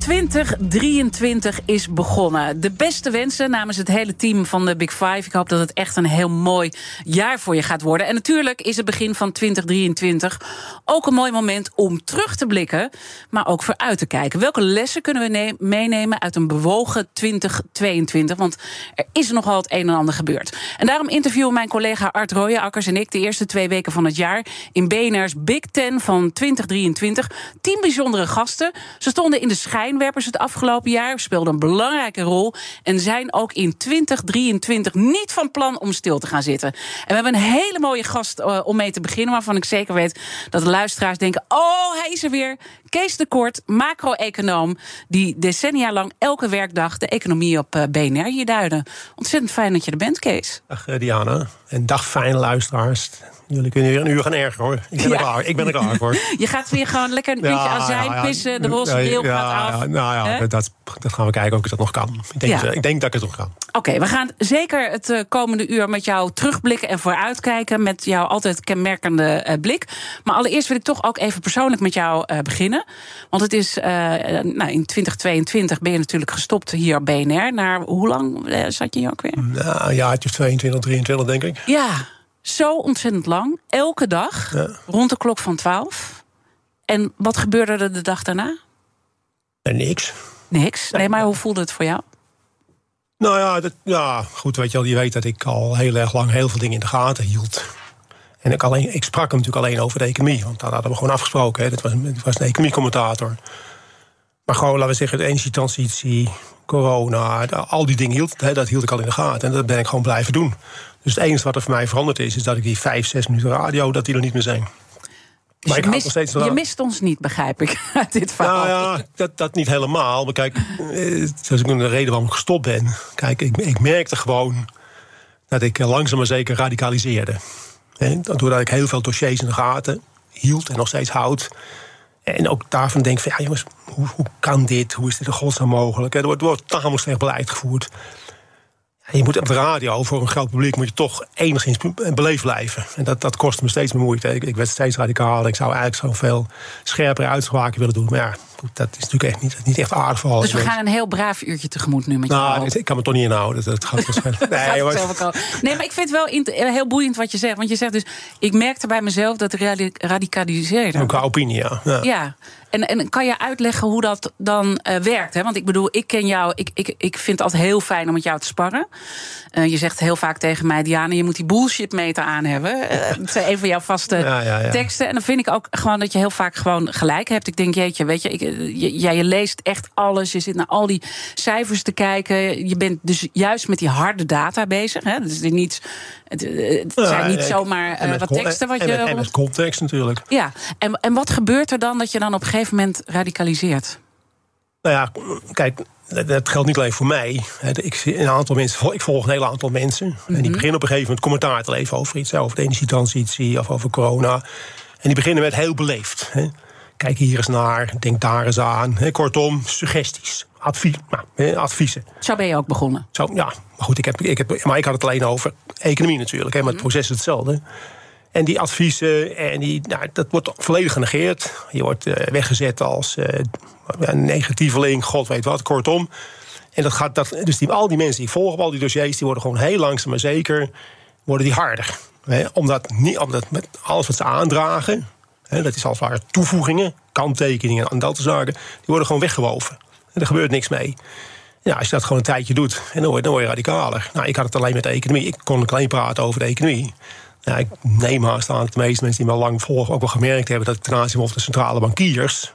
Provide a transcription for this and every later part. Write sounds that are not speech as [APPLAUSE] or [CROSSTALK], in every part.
2023 is begonnen. De beste wensen namens het hele team van de Big Five. Ik hoop dat het echt een heel mooi jaar voor je gaat worden. En natuurlijk is het begin van 2023 ook een mooi moment om terug te blikken, maar ook vooruit te kijken. Welke lessen kunnen we meenemen uit een bewogen 2022? Want er is nogal het een en ander gebeurd. En daarom interviewen mijn collega Art Rooijakkers en ik de eerste twee weken van het jaar in BNR's Big Ten van 2023. Tien bijzondere gasten. Ze stonden in de schijn schijnwerpers het afgelopen jaar, speelden een belangrijke rol en zijn ook in 2023 niet van plan om stil te gaan zitten. En we hebben een hele mooie gast uh, om mee te beginnen, waarvan ik zeker weet dat de luisteraars denken: oh, hij is er weer. Kees de Kort, macro-econoom, die decennia lang elke werkdag de economie op uh, BNR hier duiden. Ontzettend fijn dat je er bent, Kees. Dag uh, Diana. En dag fijne luisteraars. Jullie kunnen weer een uur gaan erger hoor. Ik ben, er, klaar. Ik ben er klaar voor. [LAUGHS] Je gaat weer gewoon lekker een uurtje ja, azijn ja, ja. pissen. De roze bril gaat af. nou ja, dat, dat, gaan we kijken of ik dat nog kan. Ik denk, ik denk dat ik het nog kan. Oké, we gaan zeker het uh, komende uur met jou terugblikken en vooruitkijken. Met jouw altijd kenmerkende uh, blik. Maar allereerst wil ik toch ook even persoonlijk met jou uh, beginnen. Want het is, nou, in 2022 ben je natuurlijk gestopt hier op BNR. Naar hoe lang zat je hier ook weer? Nou, ja, het is 22, 23 denk ik. Ja, zo ontzettend lang. Elke dag. Ja. Rond de klok van 12. En wat gebeurde er de dag daarna? En niks. Niks? Nee, maar hoe voelde het voor jou? Nou ja, dat, ja, goed, weet je wel, je weet dat ik al heel erg lang heel veel dingen in de gaten hield. En ik, alleen, ik sprak hem natuurlijk alleen over de economie, want dat hadden we gewoon afgesproken. Hè. Dat was, dat was een economiecommentator. Maar gewoon, laten we zeggen, de energietransitie, corona, al die dingen hield, hè, dat hield ik al in de gaten. En dat ben ik gewoon blijven doen. Dus het enige wat er voor mij veranderd is, is dat ik die vijf, zes minuten radio, dat die er niet meer zijn. Dus maar je, mist, steeds je mist ons niet, begrijp ik, [LAUGHS] uit dit verhaal. Nou ja, dat, dat niet helemaal. Maar kijk, eh, zoals ik de reden waarom ik gestopt ben. Kijk, ik, ik merkte gewoon dat ik langzaam maar zeker radicaliseerde. En doordat ik heel veel dossiers in de gaten hield en nog steeds houd. En ook daarvan denk van, ja jongens, hoe, hoe kan dit? Hoe is dit in godsnaam mogelijk? Er wordt, er wordt tamelijk slecht beleid gevoerd je moet op de radio, voor een groot publiek, moet je toch enigszins beleefd blijven. En dat, dat kost me steeds meer moeite. Ik, werd steeds radicaler. Ik zou eigenlijk zoveel scherpere uitspraken willen doen. Maar ja, dat is natuurlijk echt niet, niet echt aardig voor Dus we gaan een heel braaf uurtje tegemoet nu met nou, jou. Ik kan me toch niet inhouden. Dat, gaat waarschijnlijk. [LAUGHS] nee, nee, maar ik vind het wel eh, heel boeiend wat je zegt. Want je zegt dus, ik merkte bij mezelf dat het radicaliseerde. Ook opinie, ja. ja. ja. En, en kan je uitleggen hoe dat dan uh, werkt? Hè? Want ik bedoel, ik ken jou, ik, ik, ik vind het altijd heel fijn om met jou te sparren. Uh, je zegt heel vaak tegen mij, Diana, je moet die bullshit meter aan hebben. Uh, dat een van jouw vaste ja, ja, ja. teksten. En dan vind ik ook gewoon dat je heel vaak gewoon gelijk hebt. Ik denk, jeetje, weet je, ik, je, ja, je leest echt alles. Je zit naar al die cijfers te kijken. Je bent dus juist met die harde data bezig. Hè? Dus het, niet, het, zijn niet zomaar wat teksten wat je. En met, en met context natuurlijk. Ja, en, en wat gebeurt er dan dat je dan op een gegeven moment radicaliseert? Nou ja, kijk, dat geldt niet alleen voor mij. Ik, een aantal mensen, ik volg een heel aantal mensen. En die mhm. beginnen op een gegeven moment commentaar te leveren over iets. Over de energietransitie of over corona. En die beginnen met heel beleefd. Kijk hier eens naar, denk daar eens aan. Kortom, suggesties. Advies, nou, adviezen. Zo ben je ook begonnen. Zo, ja, maar goed, ik heb, ik heb, maar ik had het alleen over economie natuurlijk. Hè, maar het mhm. proces is hetzelfde. En die adviezen, en die, nou, dat wordt volledig genegeerd. Je wordt uh, weggezet als uh, een negatieveling, god weet wat, kortom. En dat gaat, dat, dus die, al die mensen die volgen al die dossiers, die worden gewoon heel langzaam maar zeker worden die harder. Hè? Omdat, niet, omdat met alles wat ze aandragen, dat is als het ware toevoegingen, kanttekeningen en dat soort zaken, die worden gewoon weggewoven. En er gebeurt niks mee. Ja, als je dat gewoon een tijdje doet, en dan word, dan word radicaler. Nou, ik had het alleen met de economie. Ik kon alleen praten over de economie. Ja, ik neem haast aan dat de meeste mensen die me lang volgen ook wel gemerkt hebben dat ik ten aanzien van de centrale bankiers.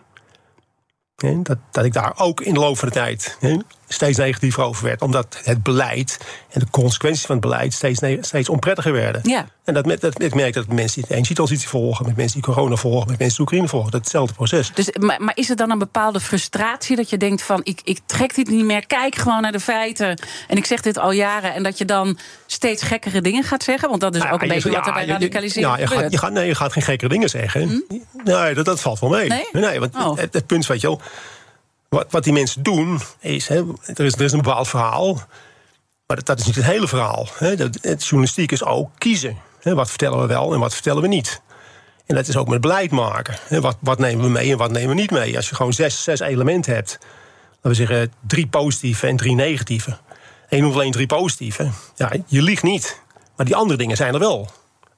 dat, dat ik daar ook in de loop van de tijd steeds negatiever over werd. Omdat het beleid en de consequenties van het beleid steeds, steeds onprettiger werden. Ja. En dat, dat, ik merk dat mensen die de energietransitie volgen, met mensen die corona volgen, met mensen die Oekraïne volgen, dat hetzelfde proces. Dus, maar, maar, is het dan een bepaalde frustratie dat je denkt van ik, ik trek dit niet meer, kijk gewoon naar de feiten. En ik zeg dit al jaren. En dat je dan steeds gekkere dingen gaat zeggen? Want dat is ook een beetje wat er bij radicalisering ja, je gaat, je gaat, Nee, je gaat geen gekkere dingen zeggen. Hm? Nee, dat, dat valt wel mee. Nee, nee want oh. het, het, punt, weet je wel, wat, wat die mensen doen, is, hè, er, is, er is een bepaald verhaal. Maar dat, is niet het hele verhaal. Hè. Dat, het journalistiek is ook kiezen. Hè. Wat vertellen we wel en wat vertellen we niet. En dat is ook met beleid maken. Hè. Wat, wat nemen we mee en wat nemen we niet mee? Als je gewoon zes, zes elementen hebt, laten we zeggen drie positieve en drie negatieve. En je noemt alleen drie positieve. Ja, je liegt niet. Maar die andere dingen zijn er wel.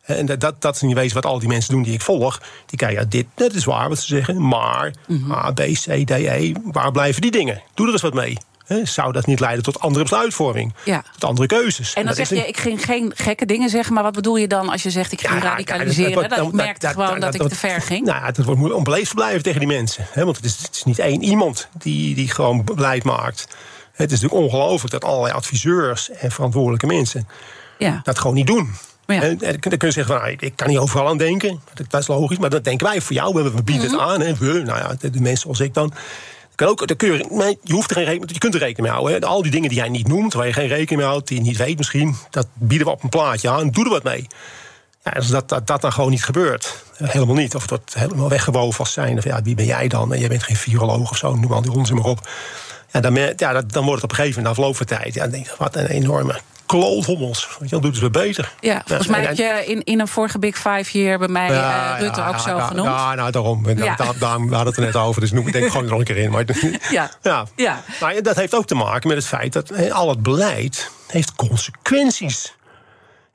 En dat, dat is niet wezen wat al die mensen doen die ik volg. Die kijken, ja, dit, dat is waar wat ze zeggen. Maar mm A, B, C, D, E, waar blijven die dingen? Doe er eens wat mee. zou dat niet leiden tot andere besluitvorming? Ja. Tot andere keuzes? En dan zeg je, ik ging geen gekke dingen zeggen. Maar wat bedoel je dan als je zegt, ik ging radicaliseren? dat, merkte gewoon dat, ik te ver ging. Nou, het wordt onbeleefd blijven tegen die mensen. Want het is, het is niet één iemand die, die gewoon beleid maakt. Het is natuurlijk ongelooflijk dat allerlei adviseurs en verantwoordelijke mensen ja. dat gewoon niet doen. Ja. En, dan kun je zeggen, van, nou, ik kan niet overal aan denken. Dat is logisch, maar dat denken wij voor jou. We bieden het mhm. aan. Hè. We, nou ja, de, mensen zoals ik dan. Kan ook, kun je, nee, je, hoeft er geen, je kunt er rekening mee houden. Hè. Al die dingen die jij niet noemt, waar je geen rekening mee houdt... die je niet weet misschien, dat bieden we op een plaatje aan. Doe er wat mee. Ja, als dat, dat, dat dan gewoon niet gebeurt, helemaal niet. Of wordt helemaal weggewoven als zijn. Of ja, wie ben jij dan? En jij bent geen viroloog of zo, noem al die onzin maar op. Ja, dan, ja, dan wordt het op een gegeven moment, na verloop van tijd... Ja, dan denk ik, wat een enorme kloothommels. Je, dan doet het weer beter. Ja, volgens mij heb je in, in een vorige Big Five hier bij mij ja, uh, Rutte ook zo genoemd. Ja, nou daarom. Daar, daar, we hadden het er net over, dus noem ik denk gewoon nog een keer in. Maar, [LAUGHS] ja. Ja. ja. Maar dat heeft ook te maken met het feit dat al het beleid heeft consequenties.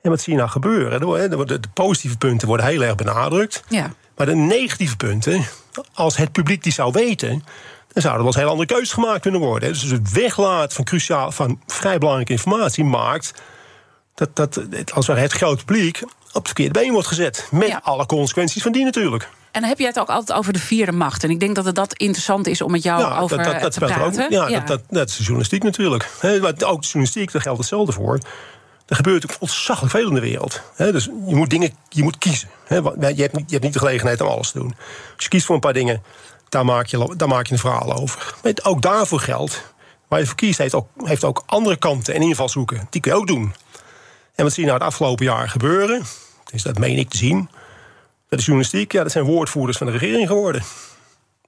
En wat zie je nou gebeuren? De positieve punten worden heel erg benadrukt. Ja. Maar de negatieve punten, als het publiek die zou weten dan zouden er wel eens heel andere keuzes gemaakt kunnen worden. Dus het weglaat van, cruciaal, van vrij belangrijke informatie maakt dat, dat als er het grote publiek op het verkeerde been wordt gezet. Met alle consequenties van die natuurlijk. En dan heb je het ook altijd over de vierde macht. En ik denk dat het dat interessant is om met jou over dat, dat, te praten. Ook, ja, ja. Dat, dat, is de journalistiek natuurlijk. maar ook de journalistiek, daar geldt hetzelfde voor. Er gebeurt ook ontzaglijk veel in de wereld. dus je moet dingen, je moet kiezen. je, hebt, je hebt niet de gelegenheid om alles te doen. Als je kiest voor een paar dingen daar maak je, daar maak je een verhaal over. Maar ook daarvoor geldt. Waar je voor kiest, heeft ook, heeft ook andere kanten en invalshoeken. Die kun je ook doen. En wat zie je nou het afgelopen jaar gebeuren? Dus dat meen ik te zien. De journalistiek, ja, dat zijn woordvoerders van de regering geworden.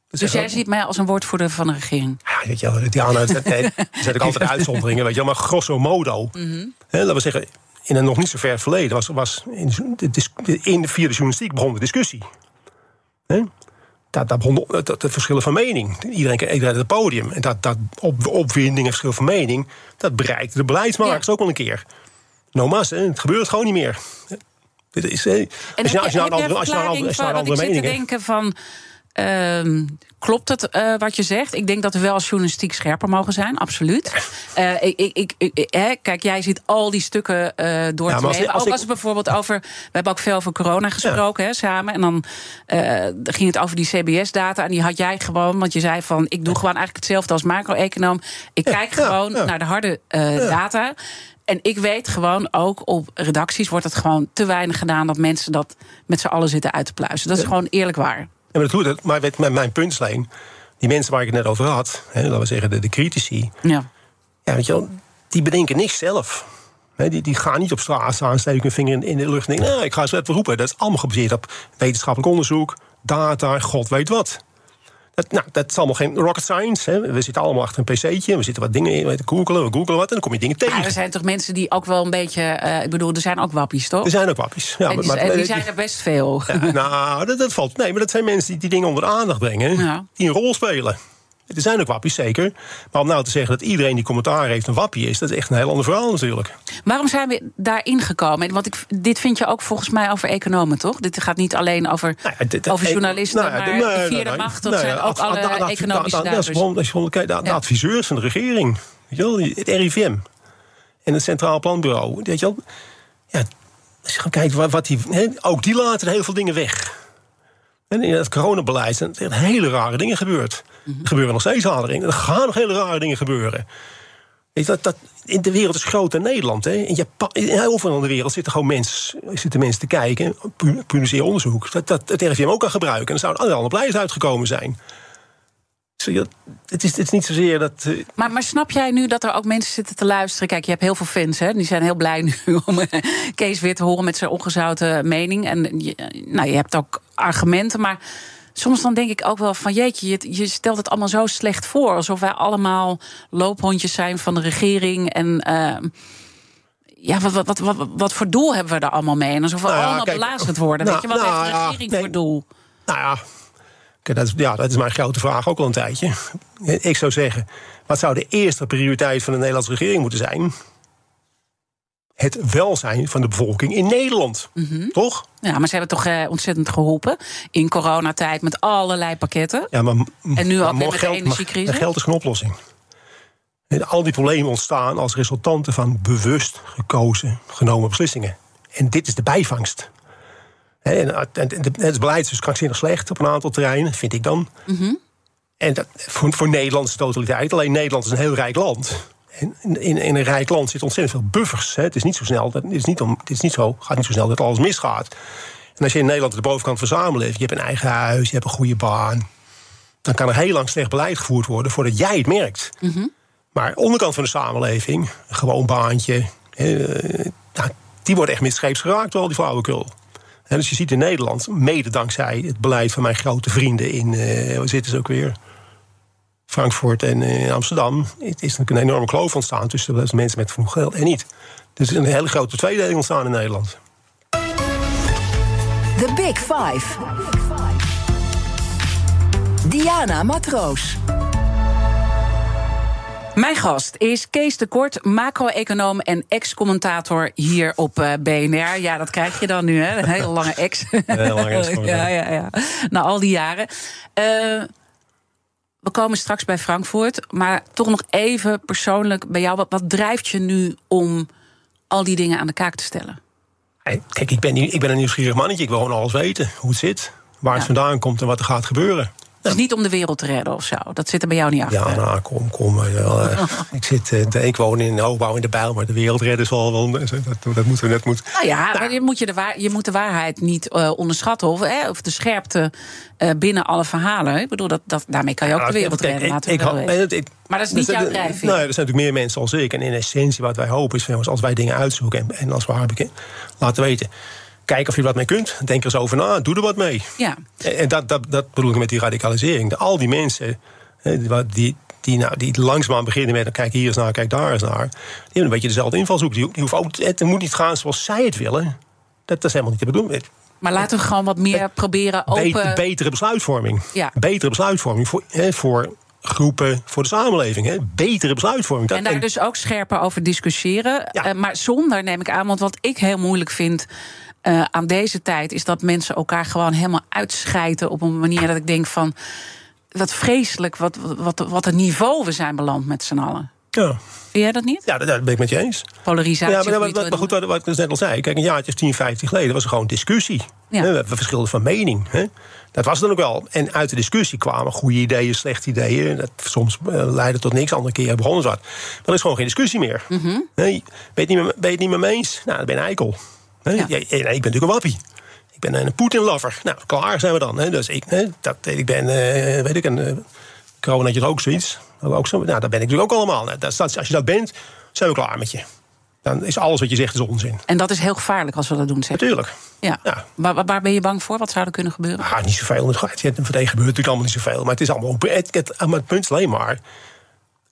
Dus jij ziet mij als een woordvoerder van de regering? Ja, weet je wel, Diana, zet [LAUGHS] ik altijd uitzonderingen, weet je wel. Maar grosso modo, mm laten we zeggen, in een nog niet zo ver verleden... was, was in, de, in de vierde journalistiek begon de discussie dat, dat begon het, verschillen van mening. Iedereen, iedereen het podium. En dat, dat op, opwinding en verschil van mening, dat bereikte de beleidsmakers ook wel een keer. No mas, het gebeurt gewoon niet meer. Dit is, als je, als je nou een andere, andere mening hebt. denken van Ehm, klopt het uh, wat je zegt? Ik denk dat we wel als journalistiek scherper mogen zijn, absoluut. Uh, ik, ik, ik, kijk, jij ziet al die stukken uh, door ja, te nemen. Ook als het bijvoorbeeld over. We hebben ook veel over corona gesproken hè, samen. En dan ging het over die CBS-data. En die had jij gewoon, want je zei van: ik doe gewoon eigenlijk hetzelfde als macro-econoom. Ik kijk gewoon naar de harde data. En ik weet gewoon ook op redacties wordt het gewoon te weinig gedaan dat mensen dat met z'n allen zitten uit te pluizen. Dat is gewoon eerlijk waar maar, dat, het, maar met mijn punt is alleen, die mensen waar ik het net over had, hè, laten we zeggen de, de critici, ja. Ja, weet je wel, die bedenken niks zelf. die, die gaan niet op straat staan, steken hun vinger in, in de lucht en denken: nou, ik ga eens even roepen. Dat is allemaal gebaseerd op wetenschappelijk onderzoek, data, god weet wat. Dat, nou, dat is allemaal geen rocket science. Hè. We zitten allemaal achter een pc'tje. We zitten wat dingen in, we googelen, we googelen wat en dan kom je dingen tegen. er zijn toch mensen die ook wel een beetje... Uh, ik bedoel, er zijn ook wappies, toch? Er zijn ook wappies. Ja, die, maar, die zijn er best veel. nou, dat, dat, valt... Nee, maar dat zijn mensen die die dingen onder de aandacht brengen. Die een rol spelen. Er zijn ook wappies, zeker. Maar om nou te zeggen dat iedereen die commentaar heeft een wappie is... dat is echt een heel ander verhaal natuurlijk. Waarom zijn we daarin gekomen? Want ik, dit vind je ook volgens mij over economen, toch? Dit gaat niet alleen over, nou over journalisten, nou maar de vierde macht... dat zijn ook alle economische duiders. De adviseurs van de regering, weet je wel, het RIVM en het Centraal Planbureau. Weet je wel, ja, als je gaat kijken wat die... ook die laten heel veel dingen weg. En in het coronabeleid zijn er hele rare dingen gebeurd. Er gebeuren nog steeds rare dingen. Er gaan nog hele rare dingen gebeuren. Weet je, dat, dat, in de wereld is groter dan Nederland. Hè. In, Japan, in heel veel in de wereld zitten gewoon mensen, zitten mensen te kijken, pu- publiceren onderzoek. Dat, dat het RIVM ook kan gebruiken. En er zouden allerlei prijzen uitgekomen zijn. Het, is, het is niet zozeer dat. eh, Maar, maar snap jij nu dat er ook mensen zitten te luisteren? Kijk, je hebt heel veel fans, hè? Die zijn heel blij nu [LAUGHS] om eh, Kees weer te horen met zijn ongezouten mening. En je, nou, je hebt ook argumenten, maar soms dan denk ik ook wel van... jeetje, je, je stelt het allemaal zo slecht voor. Alsof wij allemaal loophondjes zijn van de regering. En eh, ja, wat, wat, wat, wat, wat voor doel hebben we daar allemaal mee? En alsof we Nou ja, allemaal kijk, belazerd worden. nou, Weet je, wat nou heeft de ja, regering nee. voor doel? Nou ja, kijk, dat, is, ja, dat is mijn grote vraag ook al een tijdje. Ik zou zeggen, wat zou de eerste prioriteit van de Nederlandse regering moeten zijn? Het welzijn van de bevolking in Nederland. Toch? Ja, maar ze hebben toch eh, ontzettend geholpen in coronatijd met allerlei pakketten. Ja, maar, En nu weer met de energiecrisis? maar geld is geen oplossing. En al die problemen ontstaan als resultanten van bewust gekozen, genomen beslissingen. En dit is de bijvangst. En, het beleid is dus krankzinnig slecht op een aantal terreinen, vind ik dan. En dat, voor, voor Nederlandse totaliteit. Alleen Nederland is een heel rijk land. In, in, in een rijk land zitten ontzettend veel buffers. Hè. Het is niet zo snel, dat- het is niet, om, het is niet zo, gaat niet zo snel dat alles misgaat. En als je in Nederland de bovenkant van samenleving, je hebt een eigen huis, je hebt een goede baan, dan kan er heel lang slecht beleid gevoerd worden voordat jij het merkt. Maar onderkant van de samenleving, een gewoon baantje, eh, nou, die wordt echt misscheeps geraakt door al die flauwekul. En dus je ziet in Nederland, mede dankzij het beleid van mijn grote vrienden in, eh waar zitten ze ook weer? Frankfurt en eh, Amsterdam. Het is natuurlijk een enorme kloof ontstaan tussen de mensen met genoeg geld en niet. Dus er is een hele grote tweedeling ontstaan in Nederland. The Big Five. Diana Matroos. Mijn gast is Kees de Kort, macro-econoom en ex-commentator hier op eh, BNR. Ja, dat krijg je dan nu, hè? Een hele lange ex. Heel lang ex, [LAUGHS] ja, ja, ja. Na al die jaren. Eh, we komen straks bij Frankfurt, maar toch nog even persoonlijk bij jou. Wat, wat drijft je nu om al die dingen aan de kaak te stellen? Hey, Kijk, ik ben, ik ben een nieuwsgierig mannetje. Ik wil gewoon alles weten. Hoe het zit, waar het vandaan komt en wat er gaat gebeuren. Is niet om de wereld te redden of zo. Dat zit er bij jou niet achter. Ja, nou, kom, kom. eh, eh, [LAUGHS] ik, zit, eh, ik woon in hoogbouw in de bijl, maar de wereld redden is wel... wel dat, dat moeten we net moeten. Nou ja, maar je, moet je, de waar, je moet de waarheid niet eh, onderschatten. Of, hè, of de scherpte eh, binnen alle verhalen. Ik bedoel, dat, dat, daarmee kan je ook Nou, de wereld kijk, redden. ik- Laten we ik wel had- weten. nee, dat- ik- Maar dat is niet jouw drijfveer. Er zijn natuurlijk meer mensen als ik. En in essentie wat wij hopen is, als wij dingen uitzoeken... en, en als we haar laten weten... Kijk of je er wat mee kunt. Denk er eens over na. Doe er wat mee. Ja. En en dat, dat, dat bedoel ik met die radicalisering. De- Al die mensen hè, die, die, nou, die langzaamaan beginnen met... kijk hier eens naar, kijk daar eens naar. Die hebben een beetje dezelfde invalshoek. Die, die hoeven ook, het moet niet gaan zoals zij het willen. Dat, dat is helemaal niet te bedoelen. Maar laten we gewoon wat meer proberen open... Beter, betere besluitvorming. Ja. Betere besluitvorming voor, hè, voor groepen, voor de samenleving. Hè. Betere besluitvorming. Dat- En daar dus ook scherper over discussiëren. Ja. Eh, maar zonder, neem ik aan, want wat ik heel moeilijk vind eh, aan deze tijd... is dat mensen elkaar gewoon helemaal uitscheiden op een manier dat ik denk van... wat vreselijk, wat, wat, wat een niveau we zijn beland met z'n allen. ja. Vind jij dat niet? ja, dat, dat ben ik met je eens. Polarisatie. Ja, maar, maar goed, wat, wat ik net al zei. Kijk, een jaartje of 10, 15 geleden was er gewoon discussie. Ja. We verschilden van mening. Hè. Dat was dan ook wel. En uit de discussie kwamen goede ideeën, slechte ideeën. Dat soms eh, leidde tot niks, andere keer begonnen ze wat. Maar er is gewoon geen discussie meer. Mhm. nee, ben, je het niet meer, ben je het niet meer mee eens? Nou, dan ben je een eikel. Ja. Ik ben natuurlijk een wappie. Ik ben een Poetin-lover. Nou, klaar zijn we dan. Hè? Dus ik, hè, dat, ik ben, eh, weet ik, een uh, coronatje ook zoiets. Ook zo, nou, dat ben ik natuurlijk ook allemaal. Nou, dat, dat- als je dat bent, zijn we klaar met je. Dan is alles wat je zegt is onzin. En dat is heel gevaarlijk als we dat doen, zeg. Natuurlijk. Ja. Ja. Waar, waar- ben je bang voor? Wat zou er kunnen gebeuren? Ah, niet zoveel. Het gebeurt natuurlijk allemaal niet zoveel. Maar het is allemaal. Het, het, maar het punt is alleen maar.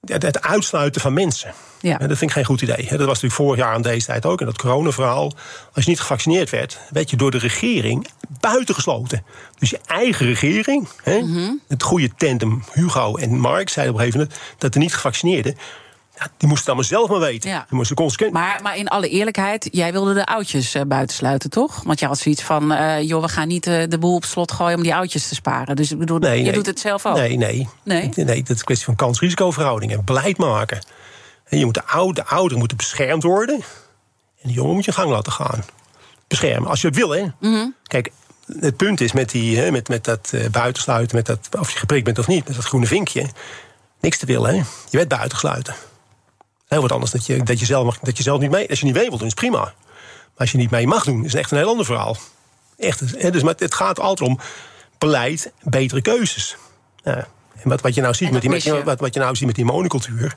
Het, uitsluiten van mensen. Ja. En dat vind ik geen goed idee. Dat was natuurlijk vorig jaar aan deze tijd ook. In dat coronaverhaal. Als je niet gevaccineerd werd, werd je door de regering buitengesloten. Dus je eigen regering, hè, Mhm. het goede tandem Hugo en Mark, zeiden op een gegeven moment dat de niet gevaccineerden. Ja, die moesten het allemaal zelf maar weten. Ja. Die moesten consequent. Maar, maar in alle eerlijkheid, jij wilde de oudjes eh, buitensluiten, toch? Want jij had zoiets van, eh, joh, we gaan niet eh, de boel op slot gooien om die oudjes te sparen. Dus ik bedoel, Nee, je nee. doet het zelf ook. Nee, nee. Nee? Nee, dat is een kwestie van kans-risicoverhoudingen. Beleid maken. En je moet de, oude, de ouderen moeten beschermd worden. En de jongen moet je gang laten gaan. Beschermen, als je het wil, hè. Mhm. Kijk, het punt is met, die, hè, met, met dat buitensluiten... Met dat, of je geprikt bent of niet, met dat groene vinkje... niks te willen, hè. Je werd buitengesluiten. Heel wat anders dat je, dat je, zelf, mag, dat je zelf niet mee... Als je niet mee wilt doen, is prima. Maar als je niet mee mag doen, is het echt een heel ander verhaal. Echt. Hè, dus, maar het gaat altijd om beleid, betere keuzes. Ja. En wat, wat, je nou ziet met die, wat, wat je nou ziet met die monocultuur...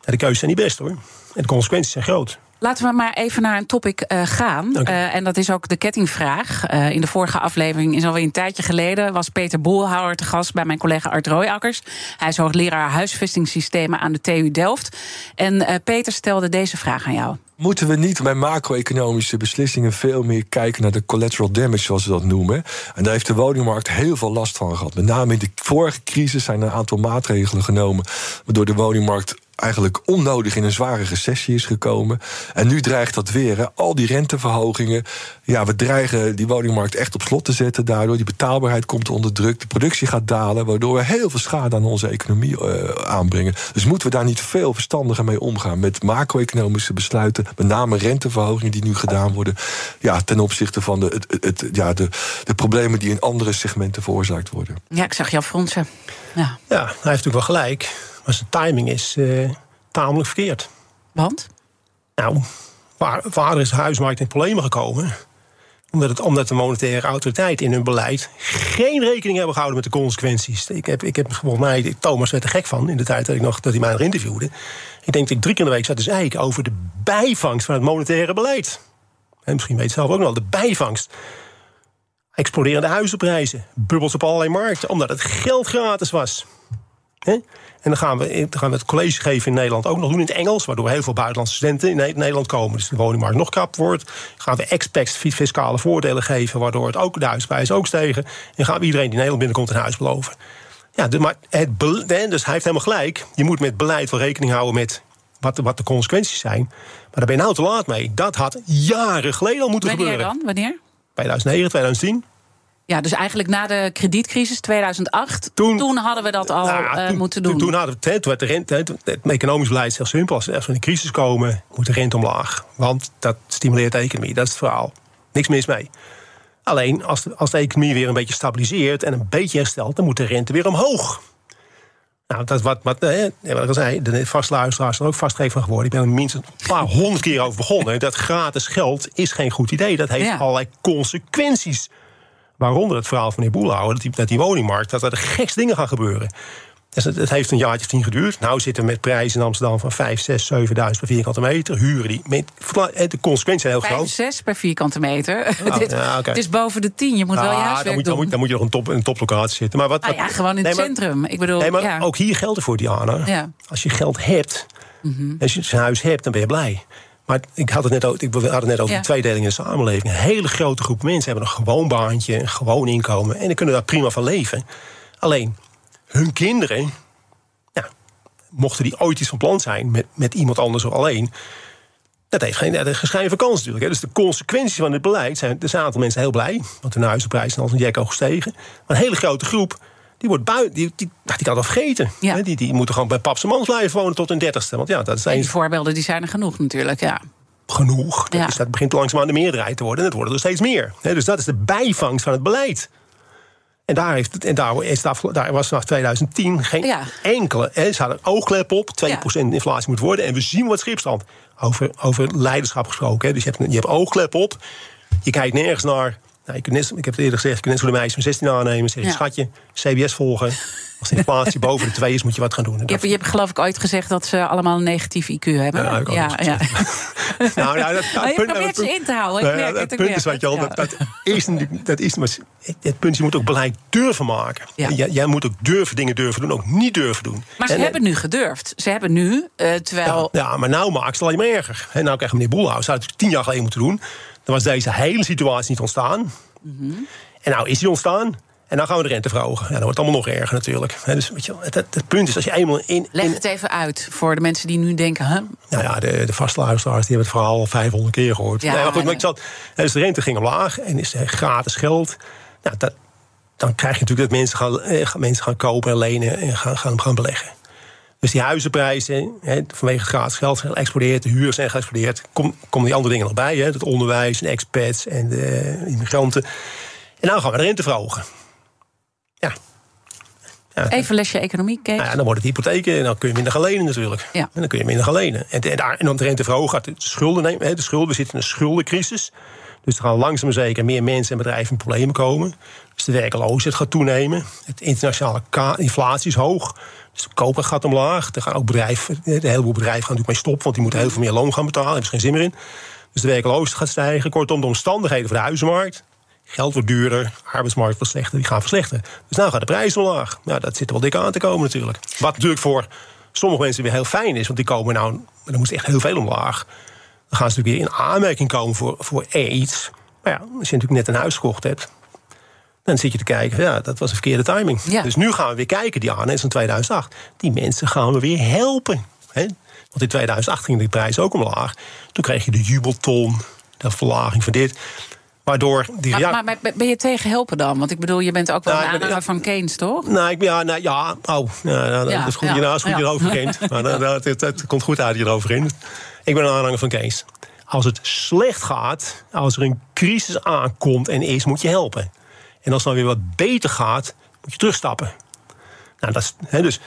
de keuzes zijn niet best hoor. En de consequenties zijn groot. Laten we maar even naar een topic uh, gaan. Uh, en dat is ook de kettingvraag. Uh, in de vorige aflevering, is alweer een tijdje geleden, was Peter Boelhouwer te gast bij mijn collega Art Rooijakkers. Hij is hoogleraar huisvestingssystemen aan de TU Delft. En Peter stelde deze vraag aan jou. Moeten we niet bij macro-economische beslissingen veel meer kijken naar de collateral damage, zoals we dat noemen? En daar heeft de woningmarkt heel veel last van gehad. Met name in de vorige crisis zijn er een aantal maatregelen genomen, waardoor de woningmarkt eigenlijk onnodig in een zware recessie is gekomen. En nu dreigt dat weer. Hè. Al die renteverhogingen. Ja, we dreigen die woningmarkt echt op slot te zetten. Daardoor die betaalbaarheid komt onder druk. De productie gaat dalen. Waardoor we heel veel schade aan onze economie uh, aanbrengen. Dus moeten we daar niet veel verstandiger mee omgaan. Met macro-economische besluiten. Met name renteverhogingen die nu gedaan worden. Ja, ten opzichte van de, het, het, ja, de, de problemen die in andere segmenten veroorzaakt worden. Ja, ik zag jou fronsen. Ja, ja hij heeft natuurlijk wel gelijk. Maar zijn timing is uh, tamelijk verkeerd. Want? Nou, waar, waar is de huismarkt in problemen gekomen? Omdat, het, omdat de monetaire autoriteit in hun beleid geen rekening hebben gehouden met de consequenties. Ik heb, ik heb volgens mij, Thomas werd er gek van in de tijd dat, ik nog, dat hij mij nog interviewde. Ik denk dat ik drie keer in de week zat te zeiken over de bijvangst van het monetaire beleid. En misschien weet je zelf ook nog wel, de bijvangst. Exploderende huizenprijzen, bubbels op allerlei markten, omdat het geld gratis was. He? En dan gaan, we, dan gaan we het college geven in Nederland ook nog doen in het Engels, waardoor heel veel buitenlandse studenten in Nederland komen. Dus de woningmarkt nog krap wordt. gaan we expats fiscale voordelen geven, waardoor het ook de huisprijzen ook stegen. En gaan we iedereen die in Nederland binnenkomt een huis beloven. Ja, maar het, dus hij heeft helemaal gelijk. Je moet met beleid wel rekening houden met wat de, wat de consequenties zijn. Maar daar ben je nou te laat mee. Dat had jaren geleden al moeten Wanneer gebeuren. Wanneer dan? Wanneer? 2009, 2010. Ja, dus eigenlijk na de kredietcrisis 2008, toen, toen hadden we dat al nou, uh, moeten doen. Toen, toen hadden we het, werd de rente, het, het economisch beleid is heel simpel. Als er een crisis komen, moet de rente omlaag. Want dat stimuleert de economie, dat is het verhaal. Niks mis mee. Alleen als de, als de economie weer een beetje stabiliseert en een beetje herstelt, dan moet de rente weer omhoog. Nou, dat is wat, wat, eh, wat ik al zei, de vastluisteraars er ook vastgegeven van geworden. Ik ben er minstens een paar honderd keer over begonnen. Dat gratis geld is geen goed idee. Dat heeft allerlei consequenties. Waaronder het verhaal van meneer Boelhouwer, dat die, dat die woningmarkt, dat er gekste dingen gaan gebeuren. Dus het, het, heeft een jaartje of tien geduurd. Nou zitten we met prijzen in Amsterdam van 5, 6, 7.000 per vierkante meter. Huren die. Met, de consequenties zijn heel 5, groot. 6 per vierkante meter. [LAUGHS] Oh, Dit, ja, okay. Het is boven de 10. Je moet ah, wel je huiswerk dan moet, doen. Dan moet, dan moet je nog een, top, een toplocatie zitten. Maar wat, ah, ja, gewoon in het centrum. Ik bedoel, nee, maar ja. ook hier geldt voor Diana. Ja. Als je geld hebt, mm -hmm. als je een huis hebt, dan ben je blij. Maar ik had het net over, ik had het net over ja. de tweedeling in de samenleving. Een hele grote groep mensen hebben een gewoon baantje, een gewoon inkomen. En die kunnen daar prima van leven. Alleen, hun kinderen, ja, mochten die ooit iets van plan zijn met, met iemand anders of alleen. Dat heeft geen, dat gescheiden vakantie natuurlijk. Hè. Dus de consequenties van dit beleid zijn. Er zijn een aantal mensen heel blij. Want hun huizenprijzen zijn als een jek gestegen. Maar een hele grote groep die wordt buiten, die, die, die kan dat vergeten. Ja. Die, die moeten gewoon bij paps en mans blijven wonen tot hun dertigste. Want ja, dat zijn... die voorbeelden die zijn er genoeg natuurlijk, ja. Genoeg. Dat, ja. is, dat begint langzaamaan de meerderheid te worden. En het worden er steeds meer. dus dat is de bijvangst van het beleid. En daar, heeft, en daar, is daar, daar was vanaf 2010 geen ja. enkele. Hè, ze hadden een oogklep op. 2% ja. inflatie moet worden. En we zien wat schipstand. Over, over leiderschap gesproken. Hè. Dus je hebt, je hebt oogklep op. Je kijkt nergens naar nou, je kunt net, ik heb het eerder gezegd, je kunt net zo de meisjes van 16 aannemen. Zeg je, ja. schatje, CBS volgen. Als de inflatie [LAUGHS] boven de 2 is, moet je wat gaan doen. Je hebt, je hebt geloof ik ooit gezegd dat ze allemaal een negatief IQ hebben. Ja, ja, ja. [LAUGHS] nou, nou, dat, dat, je punt, probeert ze in te houden. Ik merk het, het punt is, wat je al, dat, dat, is, dat is maar het punt, je moet ook beleid durven maken. Jij, jij, moet ook durven dingen durven doen, ook niet durven doen. Maar ze en, hebben nu gedurfd. Ze hebben nu, uh, terwijl... Ja, maar nou maakt het alleen maar erger. En nou krijgt meneer Boelhuis, zou het tien jaar geleden moeten doen. Dan was deze hele situatie niet ontstaan. Mm -hmm. En nou is die ontstaan. En dan gaan we de rente verhogen. Ja, dat wordt allemaal nog erger natuurlijk. dus weet je, het, het, het, punt is, als je eenmaal in... Leg in, het even uit voor de mensen die nu denken... Huh? Nou ja, de, de vaste luisteraars die hebben het verhaal al 500 keer gehoord. Ja, nee, maar goed, maar ik zat, dus de rente ging omlaag en is gratis geld. Nou, dat, dan krijg je natuurlijk dat mensen gaan, eh, mensen gaan kopen en lenen... en gaan, gaan, gaan beleggen. Dus die huizenprijzen, hè, vanwege het gratis geld, zijn geëxplodeerd. De huur zijn geëxplodeerd. Kom, komen die andere dingen nog bij. Hè, het onderwijs en expats en de immigranten. En nou gaan we de rente verhogen. Ja. Ja, Even lesje economie, Kees. nou ja, dan wordt het hypotheken en dan kun je minder gaan lenen natuurlijk. Ja. En dan kun je minder gaan lenen. En, en, daar- en om de rente verhogen gaat de schulden nemen. hè, De schulden, we zitten in een schuldencrisis. Dus er gaan langzaam zeker meer mensen en bedrijven in problemen komen. Dus de werkloosheid gaat toenemen. Het internationale inflatie is hoog. Dus de koper gaat omlaag. Er gaan ook bedrijven, een heleboel bedrijven gaan natuurlijk mee stoppen, want die moeten heel veel meer loon gaan betalen. Daar hebben ze geen zin meer in. Dus de werkloosheid gaat stijgen. Kortom, de omstandigheden voor de huizenmarkt. Geld wordt duurder, arbeidsmarkt wordt slechter, die gaan verslechteren. Dus nou gaat de prijs omlaag. Nou, dat zit er wel dik aan te komen natuurlijk. Wat natuurlijk voor sommige mensen weer heel fijn is, want die komen nou, dan moest echt heel veel omlaag. Dan gaan ze natuurlijk weer in aanmerking komen voor, voor iets. Maar ja, als je natuurlijk net een huis gekocht hebt, dan zit je te kijken, ja, dat was een verkeerde timing. Ja. Dus nu gaan we weer kijken, die aan, van 2008. Die mensen gaan we weer helpen. Hè? Want in 2008 ging die prijs ook omlaag. Toen kreeg je de jubelton, de verlaging van dit. Waardoor die Maar, ja, maar ben je tegen helpen dan? Want ik bedoel, je bent ook wel Nou, een aanhanger van Keynes, toch? Nou, ik, ja, nou, ja, oh, nou, Ja, dat is goed, ja, nou, is goed hierover. Maar het, het komt goed uit hierover in. Ik ben een aanhanger van Kees. Als het slecht gaat, als er een crisis aankomt en is, moet je helpen. En als het nou weer wat beter gaat, moet je terugstappen. Nou, dat is, hè, dus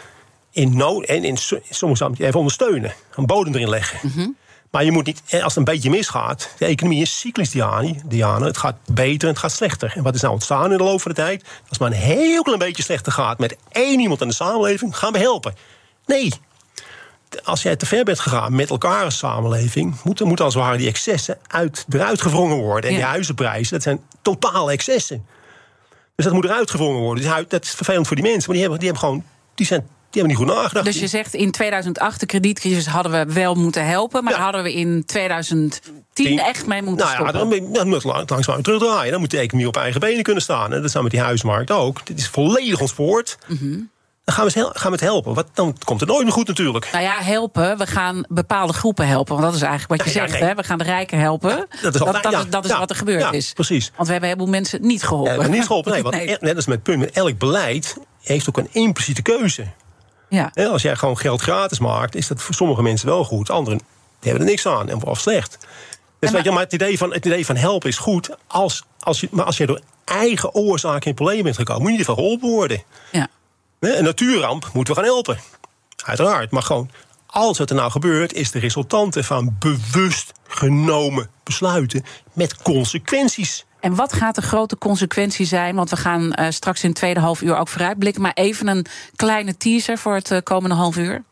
in nood en in so- in sommige zaken moet je even ondersteunen, een bodem erin leggen. Maar je moet niet, als het een beetje misgaat, de economie is cyclisch, Diane. Het gaat beter en het gaat slechter. En wat is nou ontstaan in de loop van de tijd? Als het maar een heel klein beetje slechter gaat met één iemand in de samenleving, gaan we helpen. Nee. Als jij te ver bent gegaan met elkaar als samenleving, moeten, moeten als het ware die excessen uit, eruit gewrongen worden. En Ja. die huizenprijzen, dat zijn totale excessen. Dus dat moet eruit gewrongen worden. Dus dat is vervelend voor die mensen, maar die hebben, die hebben gewoon, die zijn, die hebben niet goed nagedacht. Dus je zegt in 2008, de kredietcrisis, hadden we wel moeten helpen. Maar Ja. hadden we in 2010 Tien. echt mee moeten nou ja, stoppen. dan, dan moet het lang- langzaam terugdraaien. Dan moet de economie op eigen benen kunnen staan. En dat staat met die huismarkt ook. Dit is volledig ontspoord. Mhm. Dan gaan we, hel- gaan we het helpen. Wat, dan komt het nooit meer goed natuurlijk. Nou ja, helpen. We gaan bepaalde groepen helpen. Want dat is eigenlijk wat je Ja, zegt. Hè? We gaan de rijken helpen. dat is altijd- dat, is, dat is ja, wat er gebeurd ja, is. precies. Want we hebben een heleboel mensen niet geholpen. Niet geholpen. Nee, [LAUGHS] want Nee. e- net als met het punt, met elk beleid heeft ook een impliciete keuze. Ja. Als jij gewoon geld gratis maakt, is dat voor sommige mensen wel goed. Anderen hebben er niks aan en of slecht. Dus weet je, maar het idee, van, het idee van helpen is goed. Als, als je, maar als je door eigen oorzaken in problemen bent gekomen, moet je niet van geholpen worden. Ja. Een natuurramp moeten we gaan helpen. Uiteraard. Maar gewoon, als het er nou gebeurt, is de resultante van bewust genomen besluiten met consequenties. En wat gaat de grote consequentie zijn? Want we gaan eh, straks in het tweede half uur ook vooruitblikken. Maar even een kleine teaser voor het eh, komende half uur.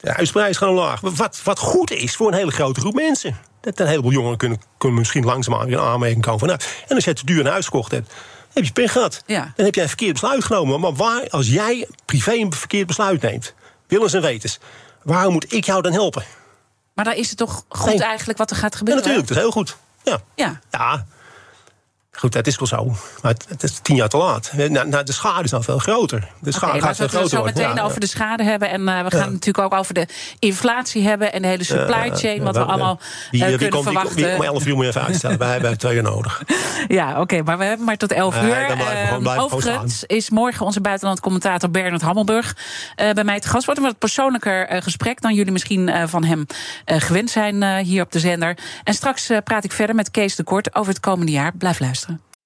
De huisprijs gaat omlaag. Wat, wat goed is voor een hele grote groep mensen. Dat een heleboel jongeren kunnen, kunnen misschien langzaamaan weer in aanmerking komen van. Nou, en als je te duur een huis gekocht hebt, heb je pech gehad. Ja. Dan heb jij een verkeerd besluit genomen. Maar waar, als jij privé een verkeerd besluit neemt, willens en wetens, waarom moet ik jou dan helpen? Maar dan is het toch goed Nee. eigenlijk wat er gaat Ja, gebeuren? natuurlijk, dat is heel goed. Ja. Ja. Ja. Goed, dat is wel zo. Maar het, is tien jaar te laat. Nou, nou, de schade is nou veel groter. De schade Oké, gaat veel laten we het groter zo meteen Ja, over de schade hebben. En eh, we gaan Ja. natuurlijk ook over de inflatie hebben. En de hele supply chain. Wat we allemaal eh, wie kunnen komt, verwachten. om 11 uur moet je even uitstellen. Wij hebben twee uur nodig. [LAUGHS] Ja, oké, maar we hebben maar tot 11 Nee, uur. dan Eh, overigens is morgen onze buitenlandcommentator Bernard Hammelburg eh, bij mij te gast. Wordt een wat persoonlijker eh, gesprek dan jullie misschien eh, van hem eh, gewend zijn eh, hier op de zender. En straks eh, praat ik verder met Kees de Kort over het komende jaar. Blijf luisteren.